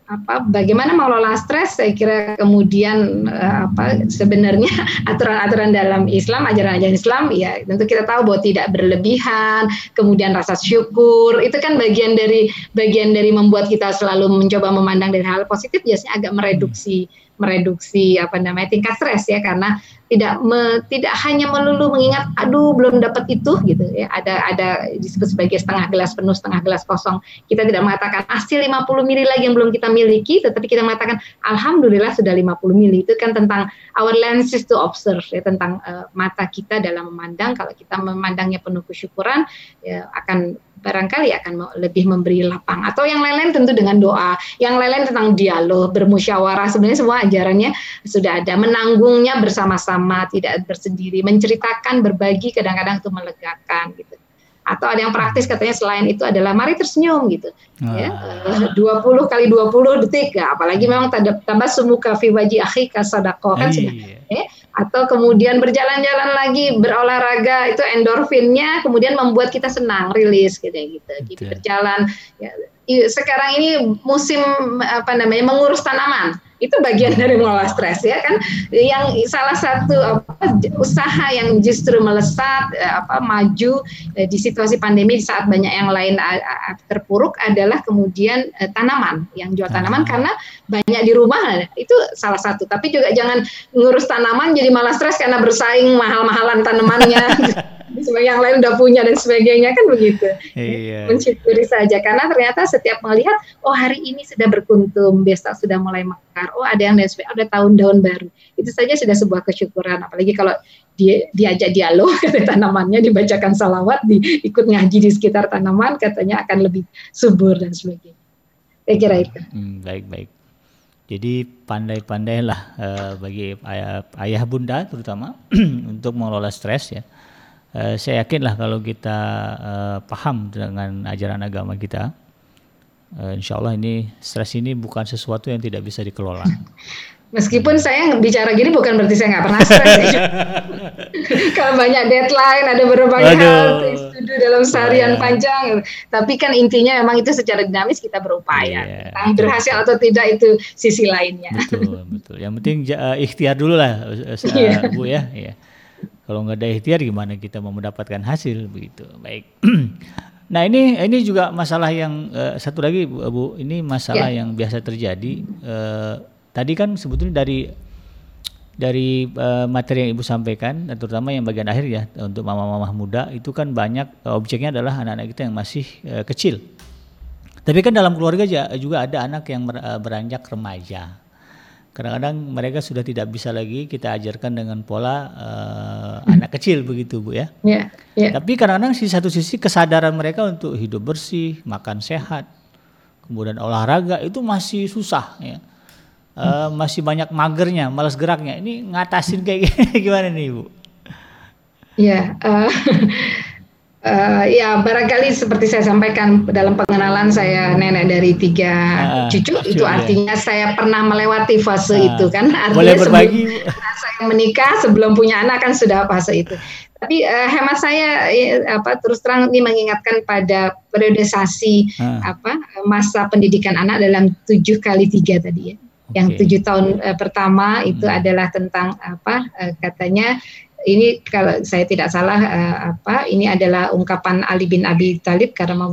apa bagaimana mengelola stres saya kira kemudian uh, apa sebenarnya aturan-aturan dalam Islam ajaran-ajaran Islam ya tentu kita tahu bahwa tidak berlebihan kemudian rasa syukur itu kan bagian dari bagian dari membuat kita selalu mencoba memandang dari hal positif biasanya agak mereduksi mereduksi apa namanya tingkat stres ya karena tidak me, tidak hanya melulu mengingat aduh belum dapat itu gitu ya. Ada ada disebut sebagai setengah gelas penuh setengah gelas kosong. Kita tidak mengatakan hasil 50 mili lagi yang belum kita miliki tetapi kita mengatakan alhamdulillah sudah 50 mili. Itu kan tentang our lenses to observe ya tentang uh, mata kita dalam memandang. Kalau kita memandangnya penuh kesyukuran ya akan barangkali akan lebih memberi lapang. Atau yang lain-lain tentu dengan doa. Yang lain-lain tentang dialog bermusyawarah sebenarnya semua ajarannya sudah ada. Menanggungnya bersama-sama tidak bersendiri. Menceritakan berbagi kadang-kadang itu melegakan gitu atau ada yang praktis katanya selain itu adalah mari tersenyum gitu. Ya uh, 20 kali 20 detik. Ya apalagi memang tambah semuka fi waji akhi kasadaqah kan sudah. Ya atau kemudian berjalan-jalan lagi berolahraga itu endorfinnya kemudian membuat kita senang rilis gitu gitu. Gitu berjalan ya. Sekarang ini musim apa namanya mengurus tanaman itu bagian dari mengolah stres ya kan? Yang salah satu apa, usaha yang justru melesat eh, apa maju eh, di situasi pandemi saat banyak yang lain terpuruk adalah kemudian eh, tanaman yang jual tanaman. karena banyak di rumah. Itu salah satu. Tapi juga jangan ngurus tanaman jadi malah stres karena bersaing mahal-mahalan tanamannya. Yang lain udah punya dan sebagainya kan begitu. Iya. Mensyukuri saja. Karena ternyata setiap melihat oh hari ini sudah berkuntum, besok sudah mulai mekar, oh ada yang dan ada tahun-tahun baru. Itu saja sudah sebuah kesyukuran apalagi kalau dia diajak dialog kata tanamannya dibacakan salawat, diikut ngaji di sekitar tanaman katanya akan lebih subur dan sebagainya. Saya kira itu. Hmm, baik baik. Jadi pandai-pandailah uh, bagi ayah, ayah bunda terutama untuk mengelola stres ya uh, saya yakinlah kalau kita uh, paham dengan ajaran agama kita, uh, insya Allah ini stres ini bukan sesuatu yang tidak bisa dikelola. Meskipun saya bicara gini bukan berarti saya nggak pernah stres. ya. Kalau banyak deadline, ada berbagai hal studi dalam seharian yeah. panjang. Tapi kan intinya memang itu secara dinamis kita berupaya. Yeah. berhasil atau tidak itu sisi lainnya. Betul, betul. Yang penting uh, ikhtiar dulu lah, uh, yeah. Bu ya. Yeah. Kalau nggak ada ikhtiar gimana kita mau mendapatkan hasil begitu. Baik. nah ini ini juga masalah yang uh, satu lagi Bu, Bu ini masalah yeah. yang biasa terjadi. Uh, tadi kan sebetulnya dari dari uh, materi yang Ibu sampaikan, terutama yang bagian akhir ya untuk mama-mama muda itu kan banyak uh, objeknya adalah anak-anak kita yang masih uh, kecil. Tapi kan dalam keluarga juga ada anak yang beranjak remaja kadang-kadang mereka sudah tidak bisa lagi kita ajarkan dengan pola uh, anak kecil begitu bu ya. Yeah, yeah. Tapi kadang-kadang di satu sisi kesadaran mereka untuk hidup bersih, makan sehat, kemudian olahraga itu masih susah ya. Uh, masih banyak magernya, malas geraknya. Ini ngatasin kayak gimana nih bu? Ya, uh, Uh, ya barangkali seperti saya sampaikan dalam pengenalan saya nenek dari tiga uh, cucu itu ya. artinya saya pernah melewati fase uh, itu kan artinya boleh berbagi. sebelum saya menikah sebelum punya anak kan sudah fase itu tapi uh, hemat saya ya, apa terus terang ini mengingatkan pada periodisasi uh. apa masa pendidikan anak dalam tujuh kali tiga tadi ya yang tujuh tahun uh, pertama itu hmm. adalah tentang apa uh, katanya ini kalau saya tidak salah uh, apa ini adalah ungkapan Ali bin Abi Thalib karena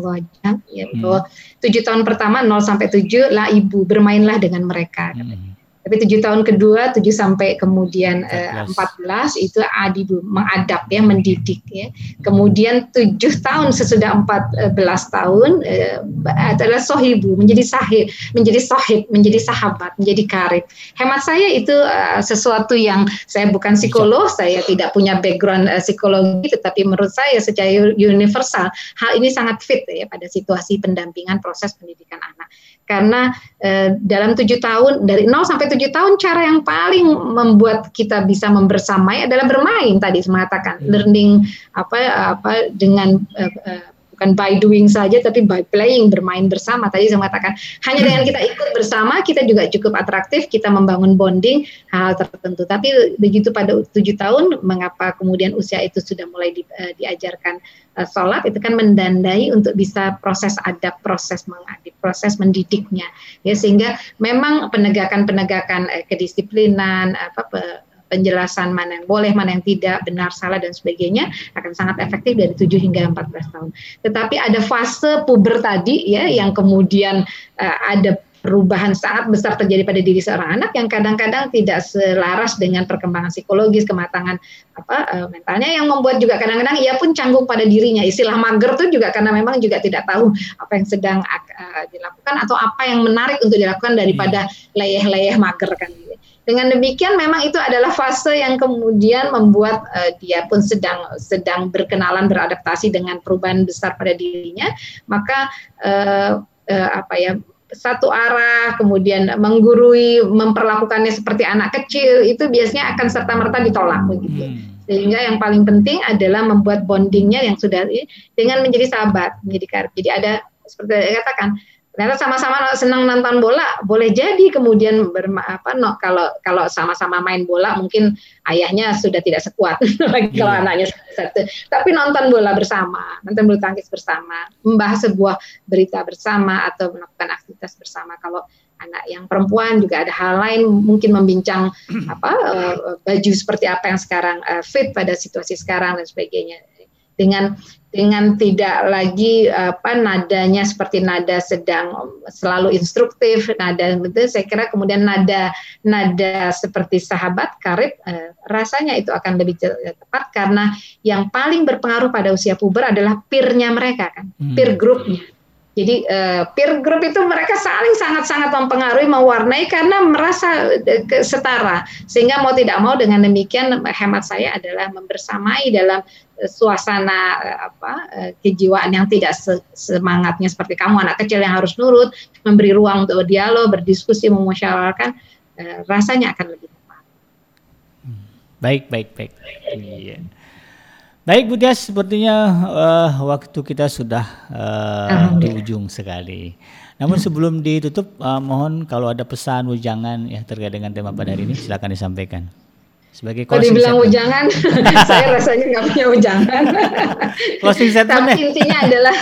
ya hmm. tujuh tahun pertama 0 sampai 7 lah ibu bermainlah dengan mereka hmm. Tapi tujuh tahun kedua, tujuh sampai kemudian eh, empat belas itu adibu mengadap ya, mendidik ya. Kemudian tujuh tahun sesudah empat belas tahun eh, adalah sohibu, menjadi sahib, menjadi sohib, menjadi sahabat, menjadi karib. Hemat saya itu uh, sesuatu yang saya bukan psikolog, saya tidak punya background uh, psikologi, tetapi menurut saya secara universal hal ini sangat fit ya pada situasi pendampingan proses pendidikan anak karena eh, dalam tujuh tahun dari 0 sampai tujuh tahun cara yang paling membuat kita bisa membersamai adalah bermain tadi mengatakan hmm. learning apa apa dengan eh, eh, bukan by doing saja tapi by playing bermain bersama. Tadi saya mengatakan hanya dengan kita ikut bersama kita juga cukup atraktif kita membangun bonding hal, -hal tertentu. Tapi begitu pada tujuh tahun mengapa kemudian usia itu sudah mulai di, uh, diajarkan uh, sholat? Itu kan mendandai untuk bisa proses adab proses mengadip proses mendidiknya. Ya sehingga memang penegakan-penegakan uh, kedisiplinan apa penjelasan mana yang boleh, mana yang tidak, benar, salah dan sebagainya akan sangat efektif dari 7 hingga 14 tahun. Tetapi ada fase puber tadi ya yang kemudian uh, ada perubahan sangat besar terjadi pada diri seorang anak yang kadang-kadang tidak selaras dengan perkembangan psikologis, kematangan apa uh, mentalnya yang membuat juga kadang-kadang ia pun canggung pada dirinya. Istilah mager itu juga karena memang juga tidak tahu apa yang sedang uh, dilakukan atau apa yang menarik untuk dilakukan daripada hmm. leyeh-leyeh mager kan. Dengan demikian memang itu adalah fase yang kemudian membuat uh, dia pun sedang sedang berkenalan beradaptasi dengan perubahan besar pada dirinya, maka uh, uh, apa ya satu arah, kemudian menggurui, memperlakukannya seperti anak kecil, itu biasanya akan serta merta ditolak begitu. Hmm Sehingga yang paling penting adalah membuat bondingnya yang sudah dengan menjadi sahabat, menjadi karib. Jadi ada seperti saya katakan, ternyata sama-sama senang nonton bola boleh jadi kemudian berma, apa no, kalau kalau sama-sama main bola mungkin ayahnya sudah tidak sekuat. Lagi kalau yeah. anaknya satu. Tapi nonton bola bersama nonton bulu tangkis bersama membahas sebuah berita bersama atau melakukan aktivitas bersama. Kalau anak yang perempuan juga ada hal lain mungkin membincang apa uh, baju seperti apa yang sekarang uh, fit pada situasi sekarang dan sebagainya. Dengan dengan tidak lagi apa nadanya seperti nada sedang selalu instruktif nada itu saya kira kemudian nada nada seperti sahabat karib eh, rasanya itu akan lebih tepat karena yang paling berpengaruh pada usia puber adalah peernya mereka kan hmm. peer groupnya jadi uh, peer group itu mereka saling sangat-sangat mempengaruhi, mewarnai karena merasa uh, setara. Sehingga mau tidak mau dengan demikian hemat saya adalah membersamai dalam uh, suasana apa kejiwaan yang tidak se semangatnya seperti kamu anak kecil yang harus nurut, memberi ruang untuk dialog, berdiskusi, memusyawarahkan, rasanya akan lebih tepat. Hmm. Baik, baik, baik. Iya. Baik Bu Tias, sepertinya uh, waktu kita sudah uh, di ujung sekali. Namun sebelum ditutup, uh, mohon kalau ada pesan ujangan ya terkait dengan tema pada hari ini, silakan disampaikan. Sebagai closing bilang ujangan, saya rasanya nggak punya ujangan. closing statement Tapi intinya adalah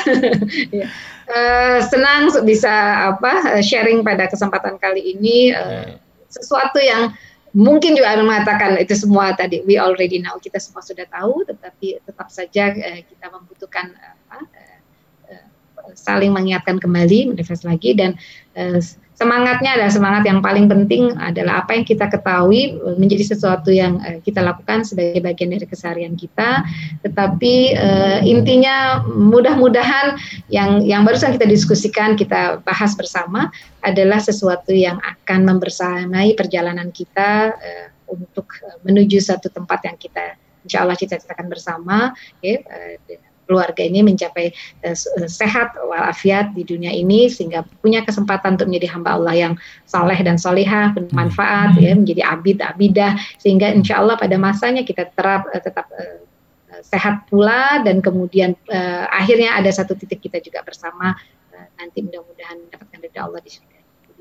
uh, senang bisa apa sharing pada kesempatan kali ini uh, sesuatu yang mungkin juga mengatakan itu semua tadi we already know kita semua sudah tahu tetapi tetap saja uh, kita membutuhkan apa uh, saling mengingatkan kembali mendeves lagi dan uh, semangatnya adalah semangat yang paling penting adalah apa yang kita ketahui menjadi sesuatu yang uh, kita lakukan sebagai bagian dari keseharian kita. Tetapi uh, intinya mudah-mudahan yang yang barusan kita diskusikan kita bahas bersama adalah sesuatu yang akan membersamai perjalanan kita uh, untuk menuju satu tempat yang kita insya Allah cita-citakan bersama ya, keluarga ini mencapai uh, sehat walafiat di dunia ini sehingga punya kesempatan untuk menjadi hamba Allah yang saleh dan solehah bermanfaat hmm. ya menjadi abid abidah sehingga insya Allah pada masanya kita terap uh, tetap uh, sehat pula dan kemudian uh, akhirnya ada satu titik kita juga bersama uh, nanti mudah-mudahan mendapatkan ridha Allah di surga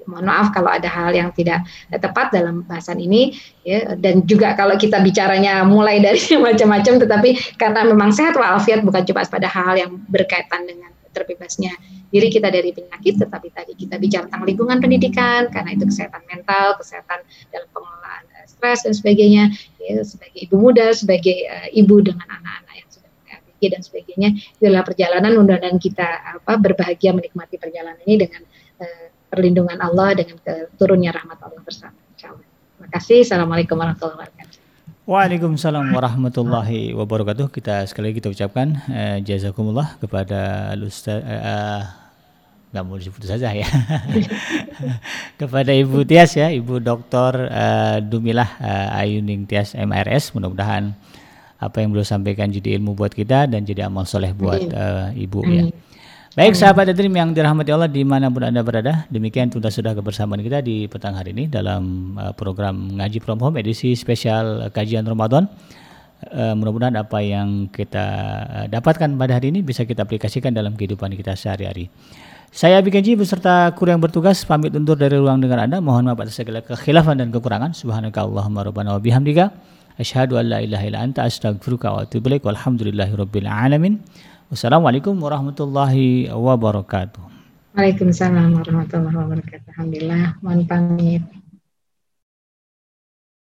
mohon maaf kalau ada hal yang tidak tepat dalam bahasan ini ya. Dan juga kalau kita bicaranya mulai dari macam-macam tetapi karena memang sehat walafiat bukan cuma pada hal yang berkaitan dengan terbebasnya diri kita dari penyakit tetapi tadi kita bicara tentang lingkungan pendidikan karena itu kesehatan mental kesehatan dalam pengelolaan uh, stres dan sebagainya ya, sebagai ibu muda sebagai uh, ibu dengan anak-anak yang sudah dan sebagainya itu adalah perjalanan mudah-mudahan kita apa berbahagia menikmati perjalanan ini dengan perlindungan Allah dengan turunnya rahmat Allah bersama. Terima kasih. Assalamualaikum warahmatullahi wabarakatuh. Waalaikumsalam warahmatullahi wabarakatuh. Kita sekali lagi kita ucapkan eh, jazakumullah kepada Ustaz eh, uh, nggak mau disebut saja ya kepada Ibu Tias ya Ibu Dr. Uh, Dumilah uh, Ayuning Tias MRS mudah-mudahan apa yang beliau sampaikan jadi ilmu buat kita dan jadi amal soleh buat uh, Ibu ya. Baik sahabat Dream yang dirahmati Allah di mana pun Anda berada Demikian tuntas sudah kebersamaan kita di petang hari ini Dalam uh, program Ngaji From Home edisi spesial kajian Ramadan. Uh, Mudah-mudahan apa yang kita uh, dapatkan pada hari ini Bisa kita aplikasikan dalam kehidupan kita sehari-hari. Saya Abi Kenji beserta kru yang bertugas Pamit undur dari ruang dengan Anda. Mohon maaf atas segala kekhilafan dan kekurangan. Subhanaka Allahumma rabbana wa bihamdika. Asyhadu an la ilaha illa anta astaghfiruka wa atubu ilaik. Walhamdulillahi rabbil alamin Wassalamualaikum warahmatullahi wabarakatuh. Waalaikumsalam warahmatullahi wabarakatuh. Alhamdulillah, mohon pamit.